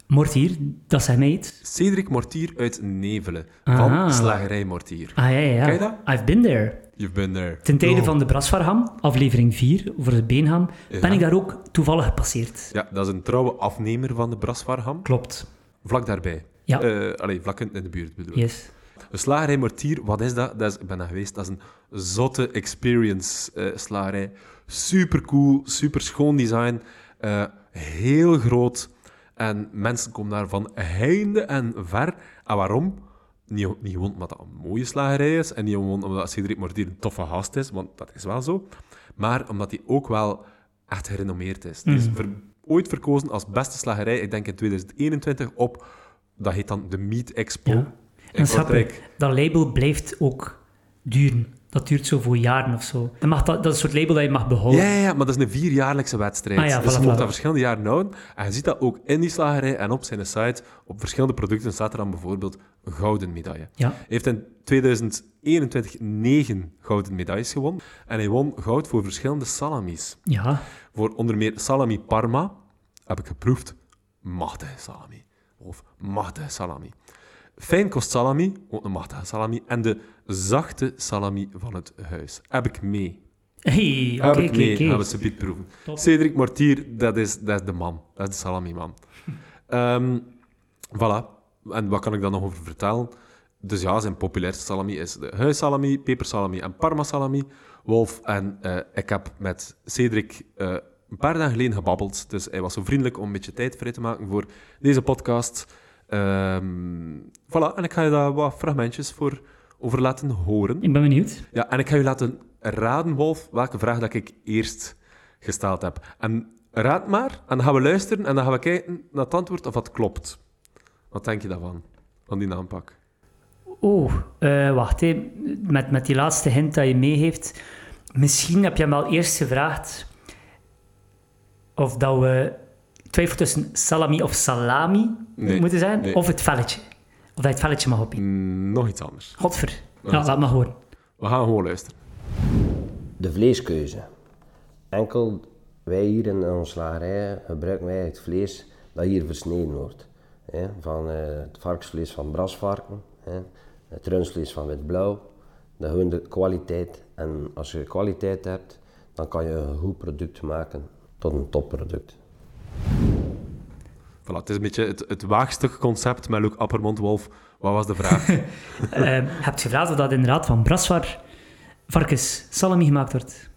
C: Mortier, dat zijn mij iets.
B: Cedric Mortier uit Nevelen. Van Slagerij Mortier.
C: Ah ja, ja, ja.
B: Ken je dat?
C: I've been there.
B: You've been there.
C: Ten tijde
B: Oh.
C: van de Brasvarham, aflevering 4, over het beenham, ben ik daar ook toevallig gepasseerd.
B: Ja, dat is een trouwe afnemer van de Brasvarham.
C: Klopt.
B: Vlak daarbij.
C: Ja.
B: Eh, allee, vlakken in de buurt bedoel ik.
C: Yes.
B: Een slagerij Mortier, wat is dat? dat is, ik ben daar geweest. Dat is een zotte experience eh slagerij. Super cool, super schoon design. eh, heel groot. En mensen komen daar van heinde en ver. En waarom? Niet, niet gewoon omdat dat een mooie slagerij is. En niet gewoon omdat Cedric Mortier een toffe gast is, want dat is wel zo. Maar omdat hij ook wel echt gerenommeerd is. Die is ver- ooit verkozen als beste slagerij, ik denk in 2021, op... Dat heet dan de Meat Expo.
C: Ja. En dat label blijft ook duren. Dat duurt zo voor jaren of zo. Mag dat, dat is een soort label dat je mag behouden.
B: Ja, ja, ja, maar dat is een vierjaarlijkse wedstrijd.
C: Ah ja,
B: dus
C: voilà,
B: je dat verschillende jaren houden. En je ziet dat ook in die slagerij en op zijn site. Op verschillende producten staat er dan bijvoorbeeld een gouden medaille.
C: Ja.
B: Hij heeft in 2021 negen gouden medailles gewonnen. En hij won goud voor verschillende salamis.
C: Ja.
B: Voor onder meer salami Parma, heb ik geproefd, machtige salami. Of machtige salami. Fijnkost salami, ook een machtige salami. En de zachte salami van het huis. Heb ik mee.
C: Hey, oké,
B: Heb ik
C: oké,
B: mee,
C: oké.
B: gaan we ze biet proeven.
C: Top.
B: Cedric Mortier, dat is, dat is de man. Dat is de salami-man. Ehm, voilà. En wat kan ik daar nog over vertellen? Dus ja, zijn populairste salami is de huissalami, pepersalami en parmasalami. Wolf en eh, ik heb met Cedric eh, een paar dagen geleden gebabbeld. Dus hij was zo vriendelijk om een beetje tijd vrij te maken voor deze podcast. Ehm, voilà, en ik ga je daar wat fragmentjes voor over laten horen.
C: Ik ben benieuwd.
B: Ja, en ik ga je laten raden, Wolf, welke vraag dat ik eerst gesteld heb. En raad maar, en dan gaan we luisteren en dan gaan we kijken naar het antwoord of dat klopt. Wat denk je daarvan, van die aanpak?
C: Oh, wacht. Hè. Met, met die laatste hint dat je mee heeft. Misschien heb je hem al eerst gevraagd of dat we twijfel tussen salami of salami
B: Nee,
C: moeten zijn,
B: nee.
C: of het velletje. Of dat je het velletje mag opeten.
B: Mm, nog iets anders.
C: Godver. Ja, laat maar horen.
B: We gaan gewoon luisteren.
F: De vleeskeuze. Enkel wij hier in onze slagerij gebruiken wij het vlees dat hier versneden wordt. Hè, van eh, het varkensvlees van brasvarken, hè, het rundvlees van wit-blauw. Dat gewoon de kwaliteit. En als je kwaliteit hebt, dan kan je een goed product maken tot een topproduct.
B: Voilà, het is een beetje het, het waagstuk concept met Luc Appermond, Wolf. Wat was de vraag?
C: Eh, heb je gevraagd of dat inderdaad van brasvar varkens salami gemaakt wordt?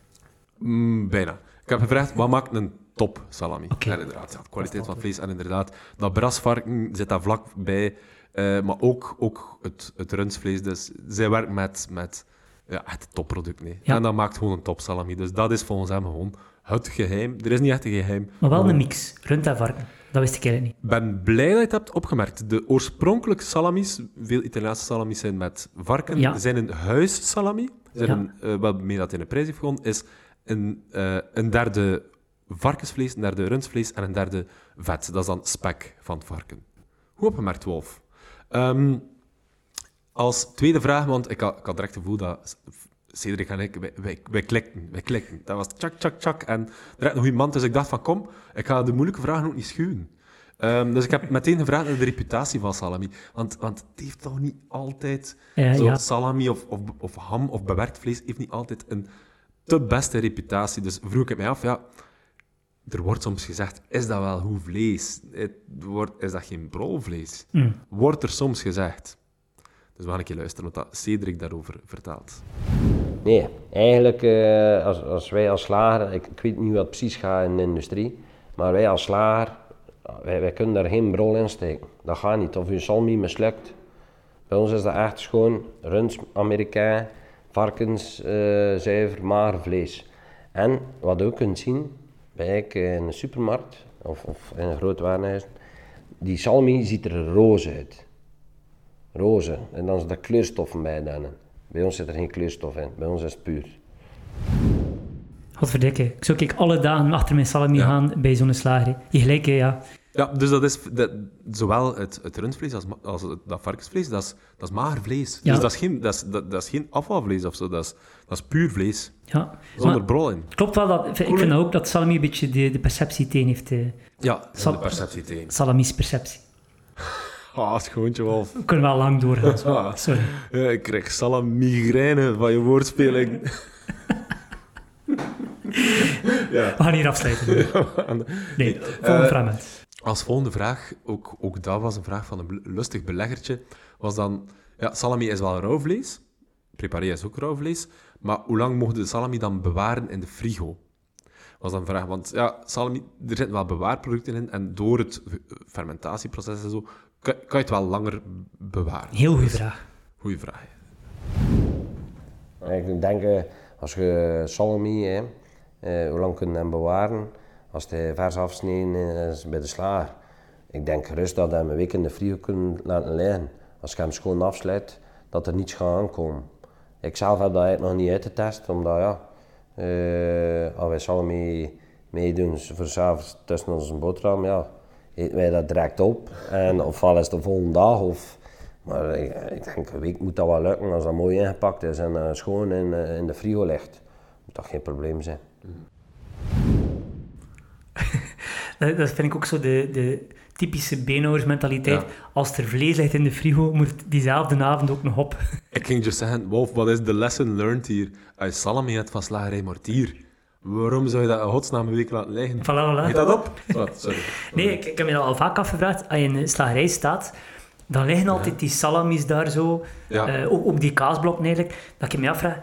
B: Mm, bijna. Ik heb gevraagd, wat maakt een top salami? En inderdaad, ja, de kwaliteit van vlees. En inderdaad, dat brasvarken zit daar vlak bij. eh, maar ook, ook het, het rundsvlees. Dus zij werkt met, met ja, het topproduct. Nee.
C: Ja.
B: En dat maakt gewoon een top salami. Dus dat is volgens hem gewoon het geheim. Er is niet echt een geheim.
C: Maar wel een mix, rund en varken. Dat wist ik eigenlijk niet.
B: Ik ben blij dat je het hebt opgemerkt. De oorspronkelijke salamis, veel Italiaanse salamis zijn met varken,
C: Ja.
B: zijn een huissalami. Zijn
C: Ja.
B: een, eh, waarmee dat in de prijs heeft gewonnen, is een, eh, een derde varkensvlees, een derde rundsvlees en een derde vet. Dat is dan spek van het varken. Goed opgemerkt, Wolf. Ehm, als tweede vraag, want ik had, ik had direct het gevoel dat Cedric en ik, wij, wij, wij klikten, wij klikten. Dat was tjak, tjak, tjak. En er had nog iemand, dus ik dacht van kom, ik ga de moeilijke vragen ook niet schuwen. Ehm, dus ik heb meteen gevraagd naar de reputatie van salami. Want, want het heeft toch niet altijd... Zo
C: ja.
B: Salami of, of, of ham of bewerkt vlees heeft niet altijd een te beste reputatie. Dus vroeg ik mij af, ja... Er wordt soms gezegd, is dat wel goed vlees? Het wordt, is dat geen brolvlees?
C: Mm.
B: Wordt er soms gezegd. Dus we gaan een keer luisteren wat dat Cedric daarover vertelt.
F: Nee, eigenlijk eh, als, als wij als slager, ik, weet niet wat precies gaat in de industrie, maar wij als slager, wij, wij kunnen daar geen brol in steken. Dat gaat niet, of uw salmi mislukt. Bij ons is dat echt gewoon rund, Amerikaan, varkens, eh, mager vlees. En wat je ook kunt zien, bij ik in een supermarkt of, of in een groot warenhuis, die salmi ziet er roze uit. Roze. En dan is er kleurstoffen bij dan. Bij ons zit er geen kleurstof in. Bij ons is het puur.
C: Godverdikke. Ik zou kijk alle dagen achter mijn salami
B: Ja.
C: gaan bij zo'n slager. Je gelijk, hè, ja.
B: Ja, dus dat is dat, zowel het, het rundvlees als, als het, dat varkensvlees, dat is, dat is mager vlees.
C: Ja.
B: Dus dat is, geen, dat, is, dat, dat is geen afvalvlees of zo, dat is, dat is puur vlees.
C: ja.
B: Zonder
C: Maar
B: brol in.
C: klopt wel dat... Ik vind ook dat salami een beetje de, de perceptie tegen heeft. eh,
B: Ja,
C: Sal-
B: de perceptie tegen.
C: Salami's perceptie.
B: Ah, schoontje, Wolf.
C: We kunnen wel lang doorgaan. zo.
B: Ah.
C: Sorry.
B: Ja, ik krijg salamigraine van je woordspeling. ja.
C: We gaan hier afsluiten. Nee, volgende
B: eh,
C: fragment.
B: Als volgende vraag, ook, ook dat was een vraag van een lustig beleggertje, was dan... Ja, salami is wel rauw vlees. Preparé is ook rauw vlees. Maar hoe lang mogen de salami dan bewaren in de frigo? Was dan een vraag. Want ja, salami, er zitten wel bewaarproducten in. En door het fermentatieproces en zo, kan, kan je het wel langer bewaren.
C: Heel goede vraag.
B: Goeie vraag.
F: Ik denk, als je salami, hè, eh, hoe lang kun je hem bewaren? Als het vers afsneden is bij de slager. Ik denk gerust dat je hem een week in de frigo kunt laten liggen. Als je hem schoon afsluit, dat er niets gaat aankomen. Ik zelf heb dat eigenlijk nog niet uitgetest, omdat ja, eh, als wij salami meedoen voor s'avonds tussen onze boterham, ja, eten wij dat direct op. En ofwel is het de volgende dag, of, maar ik, ik denk een week moet dat wel lukken als dat mooi ingepakt is en eh, schoon in, eh, in de frigo ligt. Moet dat geen probleem zijn.
C: Dat, dat vind ik ook zo de, de typische beenhouwersmentaliteit.
B: Ja.
C: Als er vlees ligt in de frigo, moet het diezelfde avond ook nog op.
B: Ik ging just zeggen, Wolf, wat is de lesson learned hier? Als je salami hebt van slagerij Mortier, waarom zou je dat in godsnaam een week laten liggen?
C: Voilà, voilà.
B: Heet dat op? Wat? Sorry.
C: Nee, ik, ik heb me dat al vaak afgevraagd. Als je in een slagerij staat, dan liggen altijd die salamis daar zo.
B: Ja.
C: eh, ook, ook die kaasblokken eigenlijk. Dat ik me afvraag,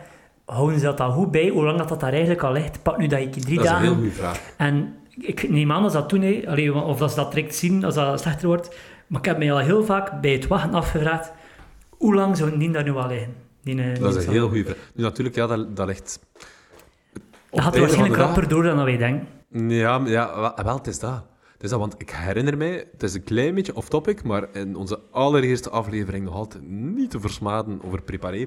C: houden ze dat dan goed bij? Hoe lang dat, dat daar eigenlijk al ligt? Pak nu dat ik drie
B: Dat is een
C: dagen...
B: heel goede vraag.
C: En ik neem aan dat ze dat doen, hè. Allee, of dat ze dat direct zien, als dat slechter wordt. Maar ik heb mij al heel vaak bij het wachten afgevraagd, hoe lang zou die daar nu al liggen? Die, eh,
B: Dat is een heel goede vraag. Nu, natuurlijk, ja, dat, dat ligt...
C: Dat
B: einde
C: waarschijnlijk rapper door dan wij denken.
B: Ja, ja wel, wel, het is dat. Het is dat, want ik herinner mij, het is een klein beetje off-topic, maar in onze allereerste aflevering nog altijd niet te versmaden over preparé,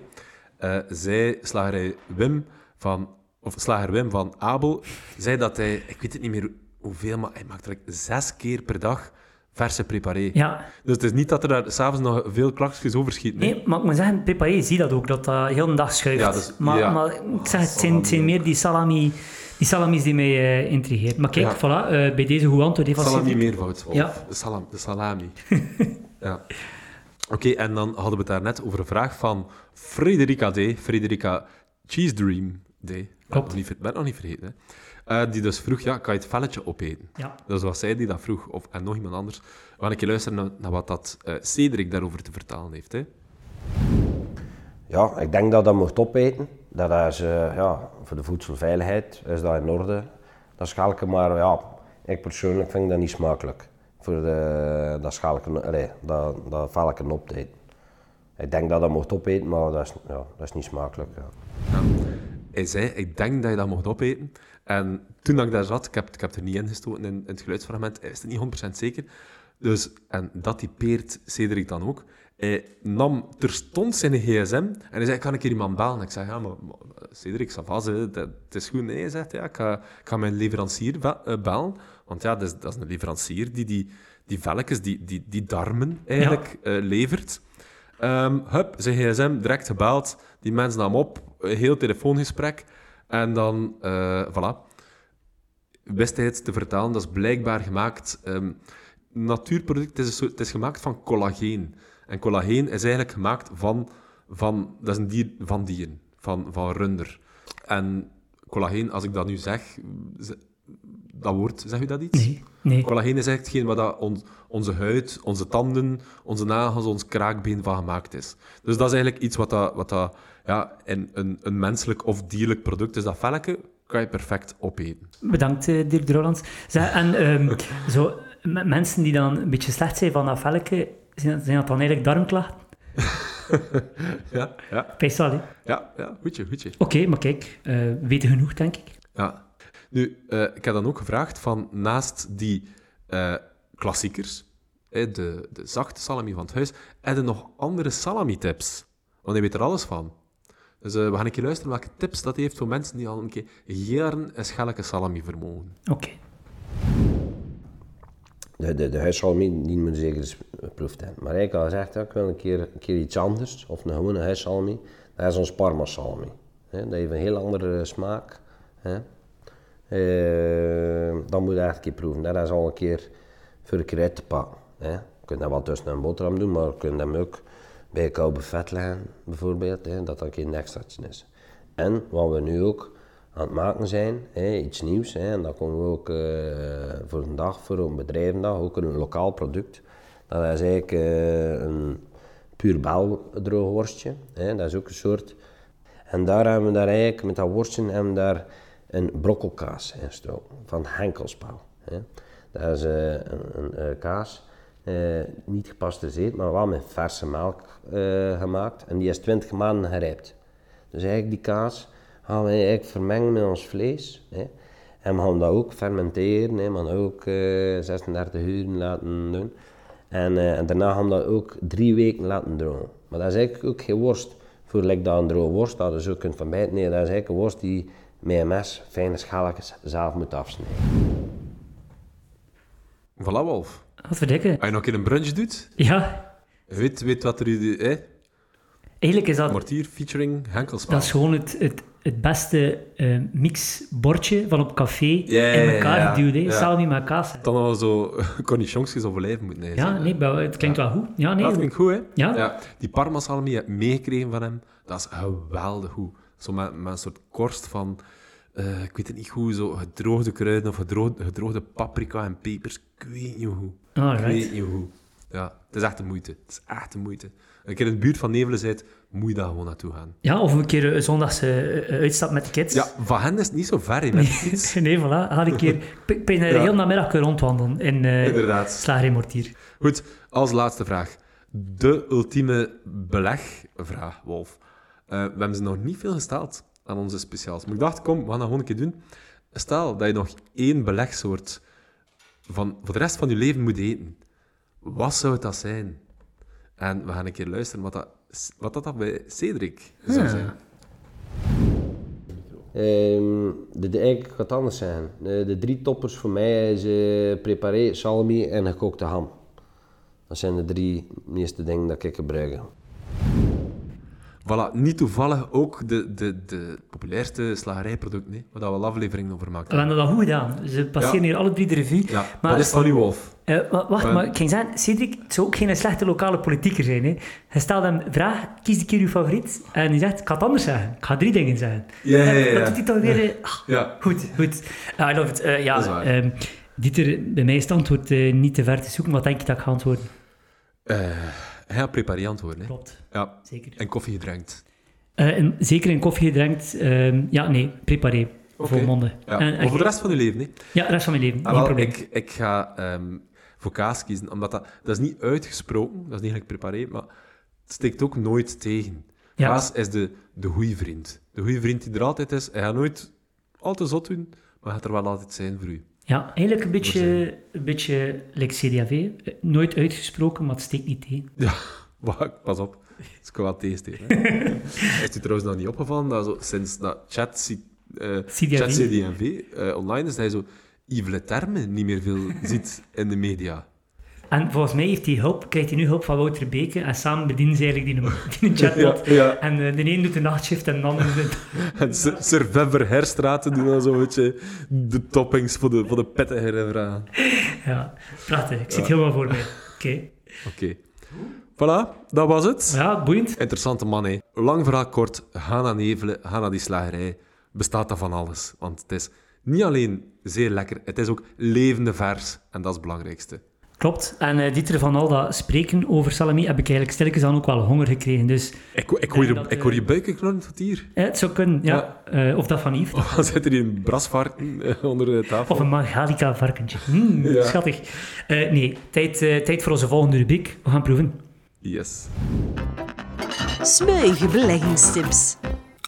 B: eh zei slagerij Wim van, of slager Wim van Abel, zei dat hij, ik weet het niet meer hoeveel, maar hij maakt er zes keer per dag verse preparé.
C: Ja,
B: Dus het is niet dat er daar s'avonds nog veel klakjes over schieten. hè.
C: nee, maar ik moet zeggen, preparé, zie dat ook, dat dat heel de dag schuift.
B: Ja, dus-
C: maar,
B: ja.
C: maar ik zeg, het zijn, het zijn meer die, salami, die salamis die mij eh intrigeert. Maar kijk,
B: Ja.
C: voilà, eh, bij deze goed antwoord.
B: Salami meervoud.
C: Ja.
B: De, salam, de salami. ja. Oké, en dan hadden we het daar net over een vraag van Frederica D. Frederica Cheese Dream D. Ik ben nog niet vergeten. Hè. Eh, die dus vroeg, ja, kan je het velletje opeten?
C: Ja.
B: Dat was zij die dat vroeg, of, en nog iemand anders. We gaan een keer luisteren naar, naar wat dat eh, Cedric daarover te vertellen heeft. Hè.
F: Ja, ik denk dat dat mocht opeten. Dat is, eh, ja, voor de voedselveiligheid is dat in orde. Dat schalke, maar ja, ik persoonlijk vind dat niet smakelijk. Voor de, dat schalke, allee, dat, dat velken op te eten. Ik denk dat dat mocht opeten, maar dat is, ja, dat is niet smakelijk. Ja.
B: Hij zei, ik denk dat je dat mocht opeten. En toen dat ik daar zat, ik heb, ik heb er niet in gestoten in, in het geluidsfragment, is het niet 100% zeker. Dus, en dat typeert Cedric dan ook. Hij nam terstond zijn gsm en hij zei, kan ik hier iemand bellen? Ik zei, ja, maar, maar Cedric, dat, het is goed. Nee, hij zegt, ja, ik ga, ik ga mijn leverancier be- eh, bellen. Want ja, dat is, dat is een leverancier die die, die velkens, die, die, die darmen eigenlijk eh, levert. Ehm hup, zijn gsm, direct gebeld. Die mensen nam op, een heel telefoongesprek. En dan, eh voilà. Wist hij het te vertalen, dat is blijkbaar gemaakt... ehm, natuurproduct, het is, soort- het is gemaakt van collageen. En collageen is eigenlijk gemaakt van... van dat is een dier van dieren, van, van runder. En collageen, als ik dat nu zeg... ze- Dat woord, zeg u dat iets?
C: Nee, nee.
B: Collageen is echt hetgeen waar dat on- onze huid, onze tanden, onze nagels, ons kraakbeen van gemaakt is. Dus dat is eigenlijk iets wat, dat, wat dat, ja, in een, een menselijk of dierlijk product is. Dat velken kan je perfect opeten.
C: Bedankt, eh, Dirk de Rolands. Zeg, en ehm, zo, mensen die dan een beetje slecht zijn van dat velken, zijn dat, zijn dat dan eigenlijk darmklachten?
B: Ja, ja,
C: hè?
B: ja, ja goedje, goedje.
C: Oké, maar kijk, eh, we weten genoeg, denk ik.
B: Ja. Nu, eh, ik heb dan ook gevraagd van naast die klassiekers, de, de zachte salami van het huis, heb je nog andere salami-tips? Want hij weet er alles van. Dus eh, we gaan een keer luisteren welke tips dat heeft voor mensen die al een keer jaren een schelke salami vermogen.
C: Oké.
F: De, de, de huissalami, die moet je zeker geproefd hebben. Maar ik had gezegd, ik wil een keer, een keer iets anders, of een gewone huissalami. Dat is ons parma salami. Hè, dat heeft een heel andere smaak. Hè. Eh, dat moet je echt een keer proeven. Dat is al een keer voor een keer uit te pakken. Hè. Je kunt dat wel tussen een boterham doen, maar je kunt hem ook bij koude vet bijvoorbeeld. Hè, dat dat een keer een extraatje is. En wat we nu ook aan het maken zijn, hè, iets nieuws. Hè, en dat konden we ook eh, voor een dag, voor een bedrijvendag, ook een lokaal product. Dat is eigenlijk eh, een puur bel droogworstje. Hè, dat is ook een soort... En daar hebben we daar eigenlijk, met dat worstje, hebben we daar een brokkelkaas in gestoken, van. Hè. Dat is eh, een, een, kaas, eh, niet gepasteuriseerd, maar wel met verse melk eh, gemaakt. En die is 20 maanden gerijpt. Dus eigenlijk die kaas gaan we eigenlijk vermengen met ons vlees. Hè. En we gaan dat ook fermenteren, hè. we gaan ook eh 36 uur laten doen. En, eh, en daarna gaan we dat ook drie weken laten drogen. Maar dat is eigenlijk ook geen worst voor like dat een droge worst dat je zo kunt verbijten. Nee, dat is eigenlijk een worst die met een mes fijne schalletjes zelf moet afsnijden.
B: Voilà, Wolf.
C: Wat verdikken.
B: Als je nog een keer een brunch doet,
C: Ja,
B: weet, weet wat er... Eh,
C: eigenlijk is dat,
B: mortier featuring Henkelspel.
C: dat is gewoon het, het, het beste eh, mixbordje van op café
B: Ja, ja,
C: in
B: ja,
C: elkaar
B: ja.
C: geduwd. hè. Salami met kaas.
B: Dan al zo cornichonsjes of olijven moeten eten.
C: Ja, nee, maar het klinkt wel goed. Ja, nee.
B: dat klinkt goed, hè?
C: Ja.
B: Die parmasalami heb ik meegekregen van hem. Dat is geweldig goed. Zo met, met een soort korst van... eh, ik weet het niet goed, zo gedroogde kruiden of gedroogde, gedroogde paprika en pepers. Ik weet niet hoe. Ik weet niet hoe. Ja, het is echt de moeite. Het is echt de moeite. Een keer in de buurt van Nevelen bent, moet je daar gewoon naartoe gaan.
C: Ja, of een keer een zondagse eh, uitstap met de kids.
B: Ja, van hen is het niet zo ver, hè, met de
C: nee, voilà. Ga een keer... Ik ben er
B: Ja.
C: heel namiddag kunnen rondwandelen in eh
B: Inderdaad.
C: Slager in Mortier.
B: Goed, als laatste vraag. De ultieme belegvraag, Wolf. Eh, we hebben ze nog niet veel gesteld aan onze speciaals. Maar ik dacht, kom, we gaan dat gewoon een keer doen. Stel dat je nog één belegsoort van, voor de rest van je leven moet eten. Wat zou dat zijn? En we gaan een keer luisteren wat dat, wat dat, dat bij Cedric zou zijn.
F: Ehm, de, de, eigenlijk gaat het anders zijn. De, de drie toppers voor mij is eh preparé, salami en gekookte ham. Dat zijn de drie meeste dingen dat ik gebruik.
B: Voilà, niet toevallig ook de, de, de populairste slagerijproduct, nee, waar we al afleveringen over maken.
C: We hebben dat goed gedaan. Ze passeren
B: Ja.
C: hier alle drie de revue.
B: Ja,
C: maar,
B: dat is u, Wolf.
C: eh, wa- wacht,
B: Eh.
C: maar ik ging zeggen, Cedric, het zou ook geen slechte lokale politieker zijn. Hè. Je stelt hem een vraag, kies een keer je favoriet. En hij zegt, ik ga het anders zeggen. Ik ga drie dingen zeggen.
B: Ja, ja, ja.
C: Dat doet hij toch weer...
B: Ja.
C: Goed, goed. Ah, I love it. Eh, ja, ehm, Dieter, bij mij is het antwoord niet te ver te zoeken. Wat denk je dat ik ga antwoorden?
B: Eh, hij gaat preparé antwoorden, hè.
C: Klopt,
B: Ja,
C: zeker.
B: en koffie gedrenkt.
C: Eh, en zeker een koffie gedrenkt. ehm, ja, nee, preparé. Voor monden.
B: Ja.
C: En-
B: voor de rest van je leven, hè.
C: Ja, de rest van mijn leven.
B: Ah, wel,
C: probleem.
B: ik, ik ga ehm, voor kaas kiezen, omdat dat, dat is niet uitgesproken, dat is niet gelijk preparé, maar het steekt ook nooit tegen.
C: Ja.
B: Kaas is de, de goede vriend. De goede vriend die er altijd is. Hij gaat nooit al te zot doen, maar gaat er wel altijd zijn voor u.
C: Ja, eigenlijk een beetje, een beetje like CDAV. Eh, Nooit uitgesproken, maar het steekt niet tegen.
B: Ja, wacht, pas op. Het wel tegensteken. hè. is u trouwens nog niet opgevallen dat zo, sinds dat chat, eh
C: CDV.
B: chat eh, online is, dat je zo Yves termen niet meer veel ziet in de media.
C: En volgens mij heeft hij hulp, krijgt hij nu hulp van Wouter Beke. En samen bedienen ze eigenlijk die, die chatbot.
B: Ja, ja.
C: En eh, de een doet de nachtshift en de ander doet...
B: En Sir Sir Weber Herstraten doen dan zo'n beetje de toppings voor de, voor de pittigere vragen.
C: Ja, prachtig. Ik zit helemaal voor mij. Oké.
B: Oké. Voilà, dat was het.
C: Ja, boeiend.
B: Interessante man, hè. Lang verhaal kort, ga naar Nevelen, ga naar die slagerij. Bestaat dat van alles. Want het is niet alleen zeer lekker, het is ook levende vers. En dat is het belangrijkste.
C: Klopt. En eh Dieter, van al dat spreken over salami heb ik eigenlijk stilletjes aan ook wel honger gekregen. Dus
B: Ik, ik, hoor, je,
C: dat,
B: ik hoor
C: eh,
B: je buiken knorren tot hier.
C: eh, het zou kunnen, ja. Eh, of dat van Yves.
B: Of dan zit er hier een brasvarken eh, onder de tafel.
C: Of een Magalica varkentje. Mm,
B: Ja.
C: Schattig. Eh, nee, tijd, eh, tijd voor onze volgende rubriek. We gaan proeven.
B: Yes.
A: Smeuïge beleggingstips.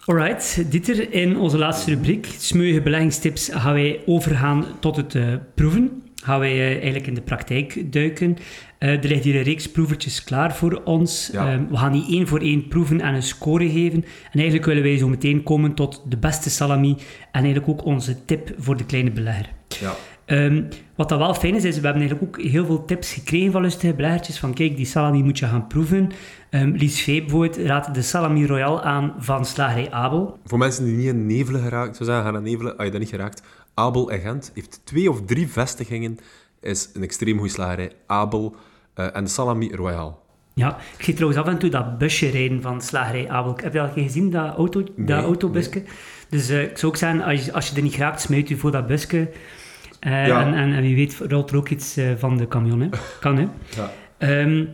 C: Alright, Dieter, in onze laatste rubriek, smeuïge beleggingstips, gaan wij overgaan tot het eh, proeven. Gaan wij eh, eigenlijk in de praktijk duiken. Eh, er ligt hier een reeks proevertjes klaar voor ons.
B: Ja.
C: Ehm, we gaan die één voor één proeven en een score geven. En eigenlijk willen wij zo meteen komen tot de beste salami en eigenlijk ook onze tip voor de kleine belegger.
B: Ja.
C: Ehm, wat dat wel fijn is, is we hebben eigenlijk ook heel veel tips gekregen van lustige beleggertjes. Van kijk, die salami moet je gaan proeven. Ehm Lies Vee bijvoorbeeld raadt de salami royal aan van slagerij Abel.
B: Voor mensen die niet in Nevelen geraakt, zou zeggen, ga naar Nevelen, als je dat niet geraakt. Abel en Gent heeft twee of drie vestigingen, is een extreem goede slagerij. Abel eh, en de Salami Royal.
C: Ja, ik zie trouwens af en toe dat busje rijden van slagerij Abelk. Heb je dat al gezien, dat, auto, dat
B: Nee,
C: autobusje? Dus eh, ik zou ook zeggen, als je, als je er niet graapt, smijt je voor dat busje. Eh,
B: Ja.
C: en, en, en wie weet rolt er ook iets van de camion. Hè. Kan, hè?
B: Ja.
C: Ehm,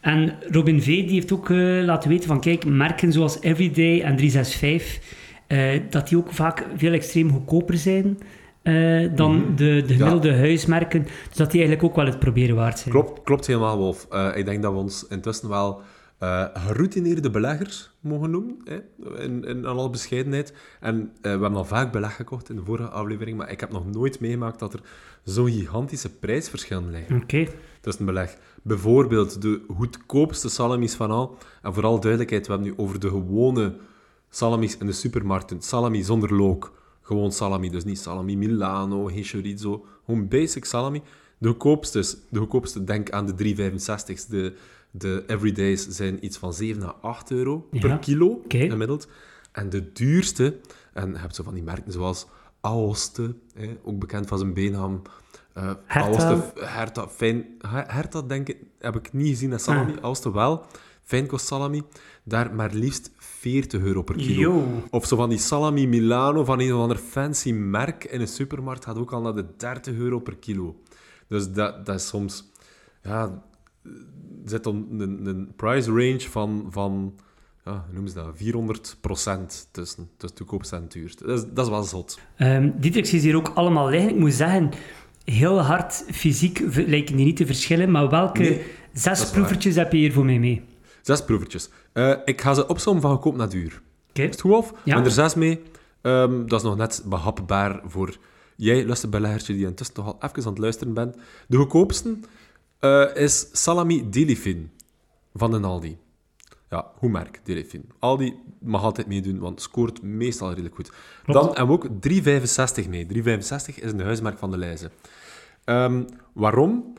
C: en Robin V. die heeft ook laten weten van, kijk, merken zoals Everyday en 365, eh, dat die ook vaak veel extreem goedkoper zijn eh, dan
B: Mhm.
C: de, de gemiddelde huismerken. Dus dat die eigenlijk ook wel het proberen waard zijn.
B: Klopt, klopt helemaal, Wolf. Eh, ik denk dat we ons intussen wel eh, geroutineerde beleggers mogen noemen, hè? In, in alle bescheidenheid. En we hebben al vaak beleg gekocht in de vorige aflevering, maar ik heb nog nooit meegemaakt dat er zo'n gigantische prijsverschillen liggen
C: Oké.
B: tussen beleg. Bijvoorbeeld de goedkoopste salamis van al. En vooral duidelijkheid, we hebben nu over de gewone salamis in de supermarkten. Salami zonder look. Gewoon salami, dus niet salami Milano, geen chorizo. Gewoon basic salami. De goedkoopste, de goedkoopste denk aan de 3,65. De, de everydays zijn iets van 7 à 8 euro
C: Ja,
B: per kilo, gemiddeld. En de duurste, en je hebt zo van die merken zoals Aoste, hè, ook bekend van zijn beenham. eh
C: Herta.
B: Aoste, Herta, fijn, Her- Herta denk ik, heb ik niet gezien, dat salami.
C: Ah.
B: Aoste wel. Fijnkost salami, daar maar liefst 40 euro per kilo.
C: Yo.
B: Of zo van die salami Milano van een of ander fancy merk in een supermarkt gaat ook al naar de 30 euro per kilo. Dus dat, dat is soms... Ja, zit een, een price range van, van ja, hoe noemen ze dat, 400 tussen, tussen het goedkoopste en duurste. Dat is, dat is wel zot.
C: Ehm Dietrich is hier ook allemaal liggen. Ik moet zeggen, heel hard fysiek lijken die niet te verschillen, maar welke
B: Nee,
C: zes
B: waar.
C: proevertjes heb je hier voor mij mee?
B: Zes proevertjes. Eh, ik ga ze opzommen van goedkoop naar duur.
C: Oké.
B: Is het goed?
C: Ja.
B: En er zes mee. Ehm, dat is nog net behapbaar voor jij, luisterbeleggertje, die intussen toch al even aan het luisteren bent. De goedkoopste eh, is salami Delifin van de Aldi. Ja, goed merk, Delifin. Aldi mag altijd meedoen, want scoort meestal redelijk goed. Dan hebben we ook 3,65 mee. 3,65 is een huismerk van de Leize. Ehm, waarom?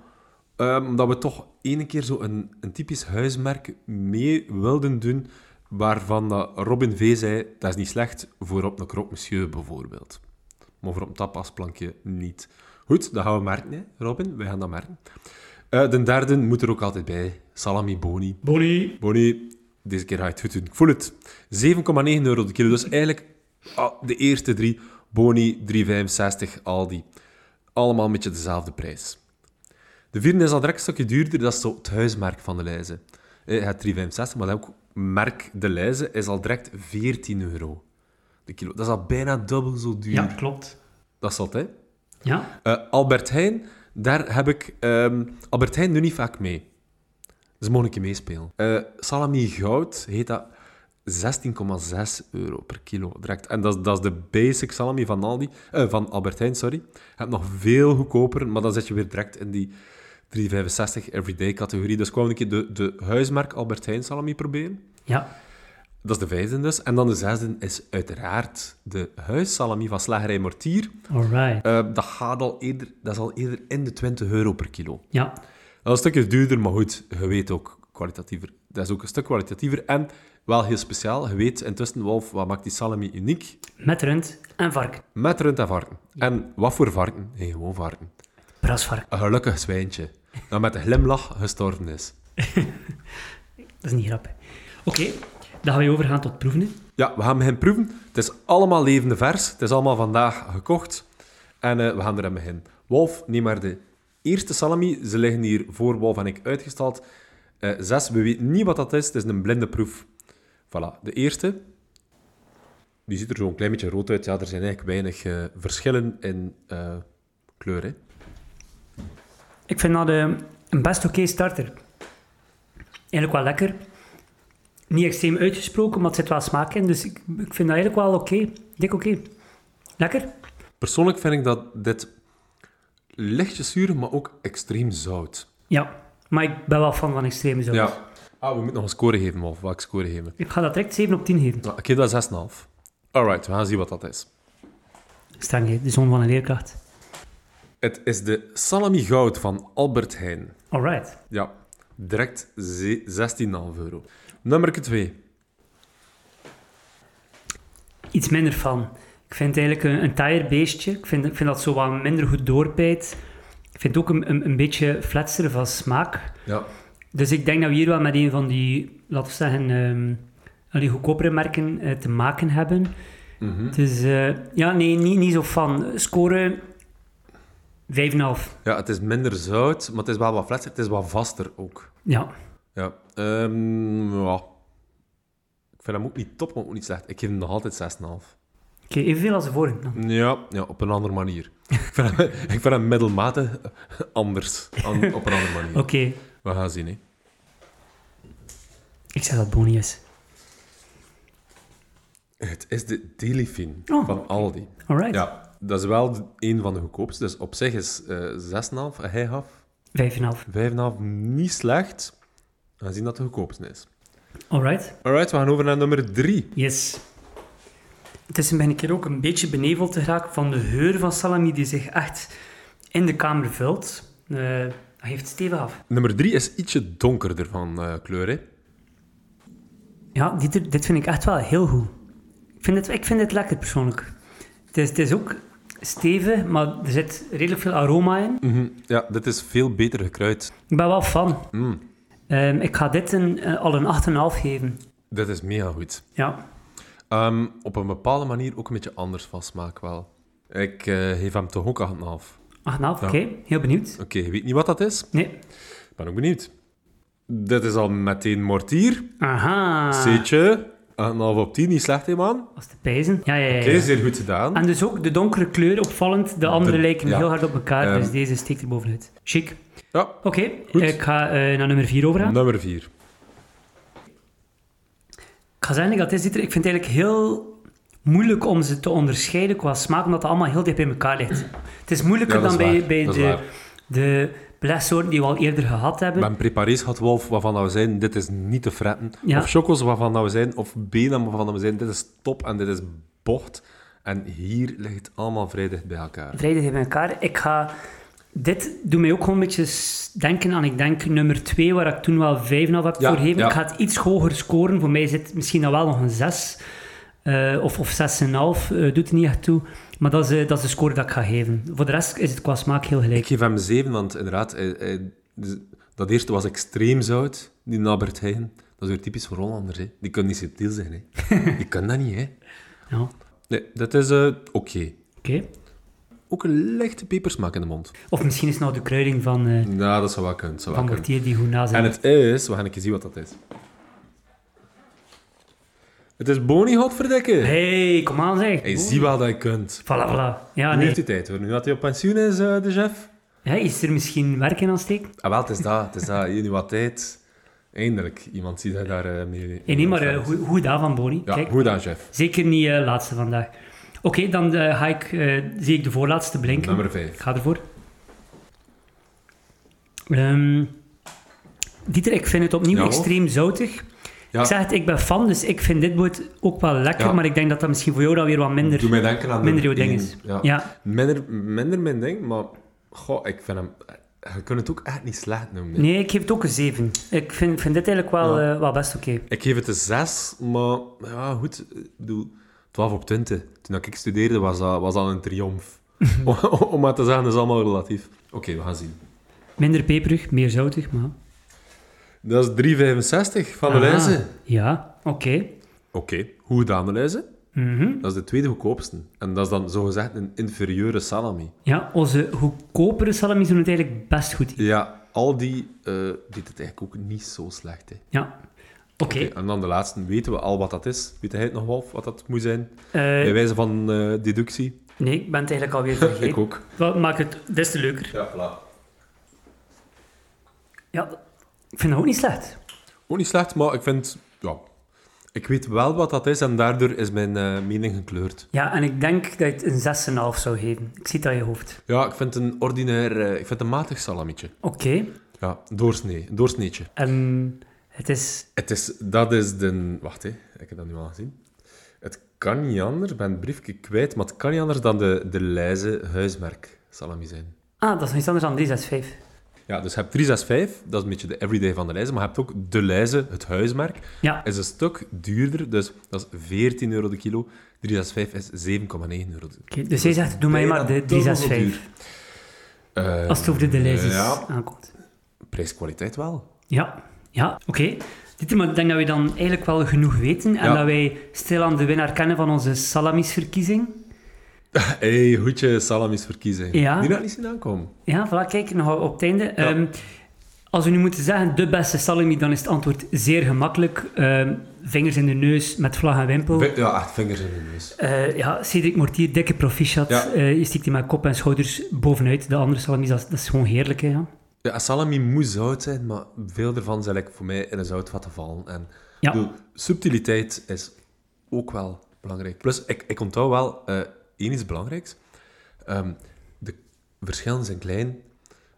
B: Ehm, omdat we toch ene keer zo een, een typisch huismerk mee wilden doen, waarvan dat Robin V. zei, dat is niet slecht voor op een croque monsieur bijvoorbeeld. Maar voor op een tapasplankje niet. Goed, dat gaan we merken, hè, Robin. Wij gaan dat merken. Eh, de derde moet er ook altijd bij. Salami Boni.
C: Bonnie.
B: Boni, deze keer ga je het goed doen. Ik voel het. 7,9 euro de kilo. Dus eigenlijk ah, de eerste drie. Boni, 3,65. Aldi. Allemaal een beetje dezelfde prijs. De vierde is al direct een stukje duurder. Dat is zo het huismerk van de Leize. Eh, Het 3,65, maar ook merk de Leize is al direct 14 euro de kilo. Dat is al bijna dubbel zo duur.
C: Ja, klopt.
B: Dat is altijd.
C: Ja,
B: Eh, Albert Heijn, daar heb ik... ehm, Albert Heijn doet niet vaak mee. Dus mogen een keer meespelen. Eh, salami goud heet dat 16,6 euro per kilo. Direct. En dat, is- dat is de basic salami van, Aldi, eh, van Albert Heijn. Sorry. Je hebt nog veel goedkoper, maar dan zit je weer direct in die 3,65 everyday categorie. Dus kwam een keer de, de huismerk Albert Heijn salami proberen.
C: ja.
B: Dat is de vijfde dus. En dan de zesde is uiteraard de huissalami van Slagerij Mortier.
C: Alright.
B: Eh, dat, gaat al eerder, dat is al eerder in de 20 euro per kilo.
C: Ja,
B: Dat is een stukje duurder, maar goed, je weet ook kwalitatiever. Dat is ook een stuk kwalitatiever en wel heel speciaal. Je weet intussen, Wolf, wat maakt die salami uniek?
C: met rund en varken.
B: Met rund en varken. En wat voor varken? Nee, gewoon varken.
C: Brasvarken.
B: Een gelukkig zwijntje dat met een glimlach gestorven is.
C: Dat is niet grappig. Oké, dan gaan we overgaan tot proeven.
B: Ja, we gaan beginnen proeven. Het is allemaal levende vers. Het is allemaal vandaag gekocht. En eh, we gaan er aan beginnen. Wolf, neem maar de eerste salami. Ze liggen hier voor Wolf en ik uitgestald. Eh, zes, we weten niet wat dat is. Het is een blinde proef. Voilà, de eerste. Die ziet er zo een klein beetje rood uit. Ja, er zijn eigenlijk weinig eh, verschillen in kleur. Hè.
C: Ik vind dat eh, een best oké starter. Eigenlijk wel lekker. Niet extreem uitgesproken, maar het zit wel smaak in. Dus ik, ik vind dat eigenlijk wel oké. Dik oké. Lekker.
B: Persoonlijk vind ik dat dit lichtjes zuur, maar ook extreem zout.
C: Ja, maar ik ben wel fan van extreme zout.
B: Ja. Ah, we moeten nog een score geven, Wolf. Welke score geven?
C: Ik ga dat direct 7 op 10 geven.
B: Nou, ik geef dat 6,5. Alright, we gaan zien wat dat is.
C: Streng, de zon van een leerkracht.
B: Het is de salami goud van Albert Heijn.
C: Alright.
B: Ja, direct ze- 16,5 euro. Nummer 2.
C: Iets minder van. Ik vind het eigenlijk een, een taaier beestje. Ik vind, ik vind dat zo wat minder goed doorpijt. Ik vind het ook een, een, een beetje fletser van smaak.
B: Ja.
C: Dus ik denk dat we hier wel met een van die, laten we zeggen, ehm, van die goedkopere merken eh, te maken hebben.
B: Mhm.
C: Dus eh, ja, nee, niet, niet zo van. Scoren 5,5.
B: Ja, het is minder zout, maar het is wel wat fletser. Het is wat vaster ook.
C: Ja.
B: Ja. ehm, ja. Ik vind hem ook niet top, maar ook niet slecht. Ik geef hem nog altijd 6,5.
C: Oké, evenveel als de vorige. dan.
B: Ja, ja, op een andere manier. ik, vind hem, ik vind hem middelmatig anders. An- op een andere manier.
C: Oké,
B: We gaan zien, hè.
C: ik zeg dat Boni is.
B: Het is de Delifin
C: Oh,
B: van Aldi.
C: Alright.
B: Ja, dat is wel een van de goedkoopste. Dus op zich is eh 6,5, hij gaf
C: 5,5.
B: 5,5 niet slecht. Aangezien dat de goedkoopste is.
C: Alright.
B: Alright, we gaan over naar nummer 3.
C: Yes. Intussen ben ik hier ook een beetje beneveld te geraken van de geur van salami die zich echt in de kamer vult. Eh hij heeft stevig af.
B: Nummer 3 is ietsje donkerder van eh, kleur, hè.
C: Ja, dit, dit vind ik echt wel heel goed. Ik vind het, ik vind het lekker persoonlijk. Het is, het is ook stevig, maar er zit redelijk veel aroma in.
B: Mhm. Ja, dit is veel beter gekruid.
C: Ik ben wel fan.
B: Mm,
C: Ehm, ik ga dit een, eh, al een 8,5 geven.
B: dit is mega goed.
C: Ja.
B: Ehm, op een bepaalde manier ook een beetje anders van smaak wel. Ik eh, geef hem toch ook 8,5.
C: 8,5,
B: Ja.
C: oké. Heel benieuwd.
B: Oké, je weet niet wat dat is?
C: Nee.
B: Ik ben ook benieuwd. Dit is al meteen mortier.
C: Aha.
B: Zeetje. 8,5 op 10, niet slecht, hè, man?
C: Was te pijzen. Ja, ja, ja.
B: Oké,
C: ja.
B: zeer goed gedaan.
C: En dus ook de donkere kleur opvallend. De andere
B: De-
C: lijken
B: ja.
C: heel hard op elkaar,
B: Ehm.
C: dus deze steekt er bovenuit. Chic.
B: Ja,
C: Oké, ik ga eh, naar nummer 4 overgaan.
B: nummer 4.
C: Ik ga zeggen dat is dit Ik vind het eigenlijk heel moeilijk om ze te onderscheiden qua smaak, omdat het allemaal heel dicht bij elkaar ligt. Het is moeilijker
B: Ja,
C: dan
B: is
C: bij, bij
B: is
C: de, de belegsoorten die we al eerder gehad hebben.
B: Mijn preparés had Wolf, waarvan dat we zijn, dit is niet te fretten.
C: Ja.
B: Of chocos, waarvan dat we zijn, of benen, waarvan dat we zijn, dit is top en dit is bocht. En hier ligt het allemaal vrij dicht bij elkaar.
C: Vrij dicht bij elkaar. Ik ga... Dit doet mij ook gewoon een beetje denken aan, ik denk, nummer 2, waar ik toen wel 5,5 heb
B: Ja,
C: voor gegeven.
B: ja.
C: Ik ga het iets hoger scoren. Voor mij zit misschien dan wel nog een 6. eh, of, of 6,5. eh doet er niet echt toe. Maar dat is, eh, dat is de score dat ik ga geven. Voor de rest is het qua smaak heel
B: Ik
C: gelijk.
B: geef hem 7, want inderdaad, hij- hij- dus dat eerste was extreem zout, die Nabert Heijn. Dat is weer typisch voor Hollanders, hè. Die kunnen niet subtiel zijn, hè. Die kunnen dat niet, hè.
C: Ja,
B: Nee, dat is eh, oké.
C: oké.
B: Ook een lichte pepersmaak in de mond.
C: Of misschien is het nou de kruiding van,
B: Ja, dat zou wel kunnen. Zou
C: van mortier die goed na zijn.
B: En het is, we gaan even zien wat dat is. Het is Boni, godverdikke.
C: hey, kom aan zeg.
B: Hij ziet wel dat je kunt.
C: Voilà, voilà. Ja,
B: Nu
C: nee.
B: heeft hij tijd hoor. Nu dat hij op pensioen is, eh, de chef.
C: Ja, is er misschien werk in aan steken?
B: Ah, wel, het is dat. Het is dat. Nu wat tijd. Eindelijk. Iemand ziet hij daar eh, mee.
C: Hey, nee, maar goed, goed daar van Boni.
B: Ja,
C: Kijk,
B: goed dan, chef.
C: zeker niet laatste vandaag. Oké, dan ga ik, zie ik de voorlaatste blinken.
B: Nummer
C: Ik
B: 5.
C: ga ervoor. Ehm Dieter, ik vind het opnieuw
B: Ja,
C: extreem zoutig.
B: Ja.
C: Ik zeg het, ik ben fan, dus ik vind dit brood ook wel lekker,
B: Ja.
C: maar ik denk dat dat misschien voor jou dan weer wat minder,
B: Doe mij denken aan
C: minder jouw ding is.
B: Ja.
C: Ja.
B: Minder, minder mijn ding, maar... Goh, ik vind hem... Je kunt het ook echt niet slecht noemen.
C: Nee, ik geef het ook een 7. Ik vind, vind dit eigenlijk wel, eh, wel best oké.
B: Ik geef het een 6, maar ja, goed. Ik bedoel, 12 op 20. Toen ik studeerde was dat, was dat een triomf. om, om maar te zeggen, dat is allemaal relatief. Oké, we gaan zien.
C: Minder peperig, meer zoutig, maar...
B: Dat is 3,65 van de
C: Ah,
B: lijzen.
C: Ja, oké.
B: Oké, hoe gedaan de lijzen?
C: Mhm.
B: Dat is de tweede goedkoopste. En dat is dan zogezegd een inferieure salami.
C: Ja, onze goedkopere salamis doen het eigenlijk best goed.
B: Ja, al die eh deed het eigenlijk ook niet zo slecht. Hè.
C: Ja. Oké.
B: En dan de laatste, weten we al wat dat is? Weet hij het nog, Wolf, wat dat moet zijn?
C: Eh,
B: Bij wijze van eh, deductie?
C: nee, ik ben het eigenlijk alweer vergeten.
B: Ik ook.
C: Wat maakt het des te leuker.
B: Ja, voilà.
C: Ja, ik vind dat ook niet slecht.
B: Ook niet slecht, maar ik vind... Ja, ik weet wel wat dat is en daardoor is mijn eh, mening gekleurd.
C: Ja, en ik denk dat je het een 6,5 zou geven. Ik zie het aan je hoofd.
B: Ja, ik vind het een ordinair... eh, ik vind het een matig salamietje.
C: Oké.
B: Ja, doorsnee. Een doorsneetje.
C: En het is...
B: Het is... Dat is de... Wacht, hè. Ik heb dat nu al gezien. Het kan niet anders. Ik ben het briefje kwijt, maar het kan niet anders dan de, de Leize huismerk salami zijn.
C: Ah, dat is iets anders dan 365.
B: Ja, dus je hebt 365, dat is een beetje de everyday van de Leize, maar je hebt ook de Leize, het huismerk,
C: Ja.
B: is een stuk duurder, dus dat is 14 euro de kilo. 365 is 7,9 euro. de-
C: Oké, dus jij zegt, doe mij maar de
B: Bijna dubbel zo
C: 365.
B: duur. Eh,
C: Als het over de lijstjes
B: Ja,
C: aankomt.
B: prijs-kwaliteit wel.
C: Ja, ja oké. Dit, maar ik denk dat we dan eigenlijk wel genoeg weten en
B: Ja.
C: dat wij stilaan de winnaar kennen van onze salamisverkiezing.
B: Hé, hey, goedje salamis verkiezen.
C: Ja.
B: Die dat niet zien aankomen.
C: Ja, voilà, kijk, nog op het einde. Ehm, als we nu moeten zeggen de beste salami, dan is het antwoord zeer gemakkelijk. Ehm, vingers in de neus met vlag en wimpel.
B: Ja, echt vingers in de neus.
C: Eh, ja, Cedric Mortier, dikke proficiat.
B: Ja.
C: Eh, je stikt die met kop en schouders bovenuit. De andere salamis, dat, is- dat is gewoon heerlijk, hè, ja.
B: Ja, salami moet zout zijn, maar veel ervan zijn like, voor mij in een zoutvat te vallen. En
C: Ja.
B: de subtiliteit is ook wel belangrijk. Plus, ik, ik onthoud wel eh één iets belangrijks. Ehm, de verschillen zijn klein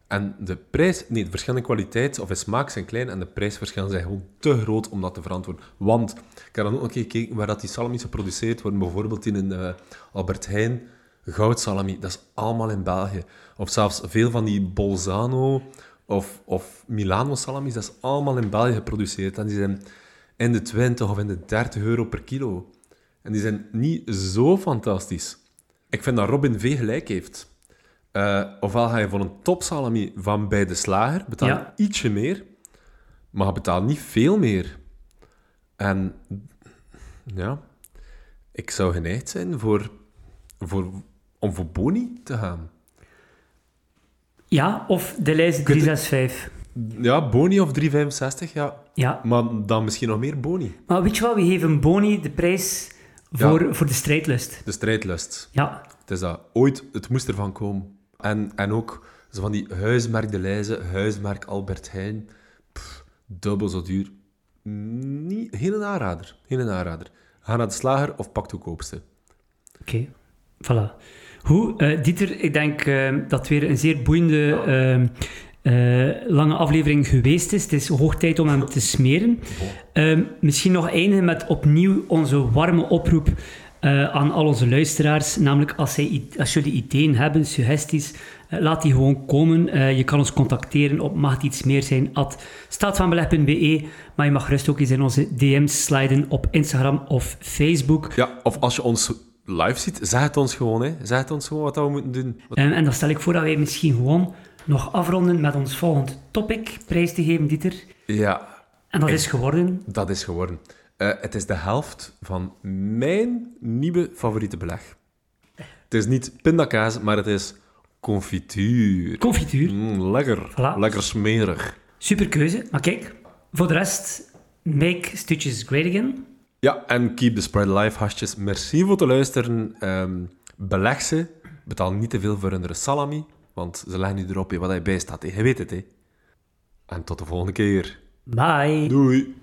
B: en de prijs... Nee, de verschillen in kwaliteit of in smaak zijn klein en de prijsverschillen zijn gewoon te groot om dat te verantwoorden. Want, ik heb dan ook nog gekeken waar dat die salamis geproduceerd worden. Bijvoorbeeld in een eh, Albert Heijn goudsalami. Dat is allemaal in België. Of zelfs veel van die Bolzano of, of Milano salamis, dat is allemaal in België geproduceerd. En die zijn in de 20 of in de 30 euro per kilo. En die zijn niet zo fantastisch. Ik vind dat Robin V gelijk heeft. Eh, ofwel ga je voor een topsalami van bij de slager,
C: Ja.
B: ietsje meer, maar je betaalt niet veel meer. En ja, ik zou geneigd zijn voor, voor, om voor Boni te gaan.
C: Ja, of de lijst
B: kunt-
C: 365.
B: Ja, Boni of 3,65, ja.
C: Ja,
B: Maar dan misschien nog meer Boni.
C: maar weet je wat, we geven Boni de prijs voor, voor de strijdlust.
B: De strijdlust.
C: Ja,
B: Het is dat. Ooit, het moest ervan komen. En, en ook zo van die huismerk De Leize, huismerk Albert Heijn. Pff, dubbel zo duur. Niet, geen aanrader. Geen aanrader. Ga naar de slager of pak de goedkoopste.
C: oké. Voilà. Hoe, eh, Dieter, ik denk eh, dat weer een zeer boeiende, eh, eh, lange aflevering geweest is. Het is hoog tijd om hem te smeren. Ehm, misschien nog eindigen met opnieuw onze warme oproep eh, aan al onze luisteraars. Namelijk, als, zij, als jullie ideeën hebben, suggesties, eh, laat die gewoon komen. Je kan ons contacteren op mag iets meer zijn at staatvanbeleg.be. Maar je mag gerust ook eens in onze DM's sliden op Instagram of Facebook.
B: Ja, of als je ons live ziet, zeg het ons gewoon. Hè. Zeg het ons gewoon wat we moeten doen. Wat-
C: En, en dan stel ik voor dat wij misschien gewoon nog afronden met ons volgend topic prijs te geven, Dieter.
B: Ja,
C: En dat is geworden...
B: dat is geworden. Eh, het is de helft van mijn nieuwe favoriete beleg. Het is niet pindakaas, maar het is confituur.
C: Confituur.
B: Mm, lekker.
C: Voilà.
B: Lekker smerig.
C: Super keuze. Maar kijk, voor de rest, make Stitches great again.
B: Ja, en keep the spread alive, hasjes. Merci voor het luisteren. Ehm beleg ze. Betaal niet te veel voor hun salami, want ze leggen nu erop wat hij bij staat. Je weet het, hè. En tot de volgende keer.
C: Bye.
B: Doei.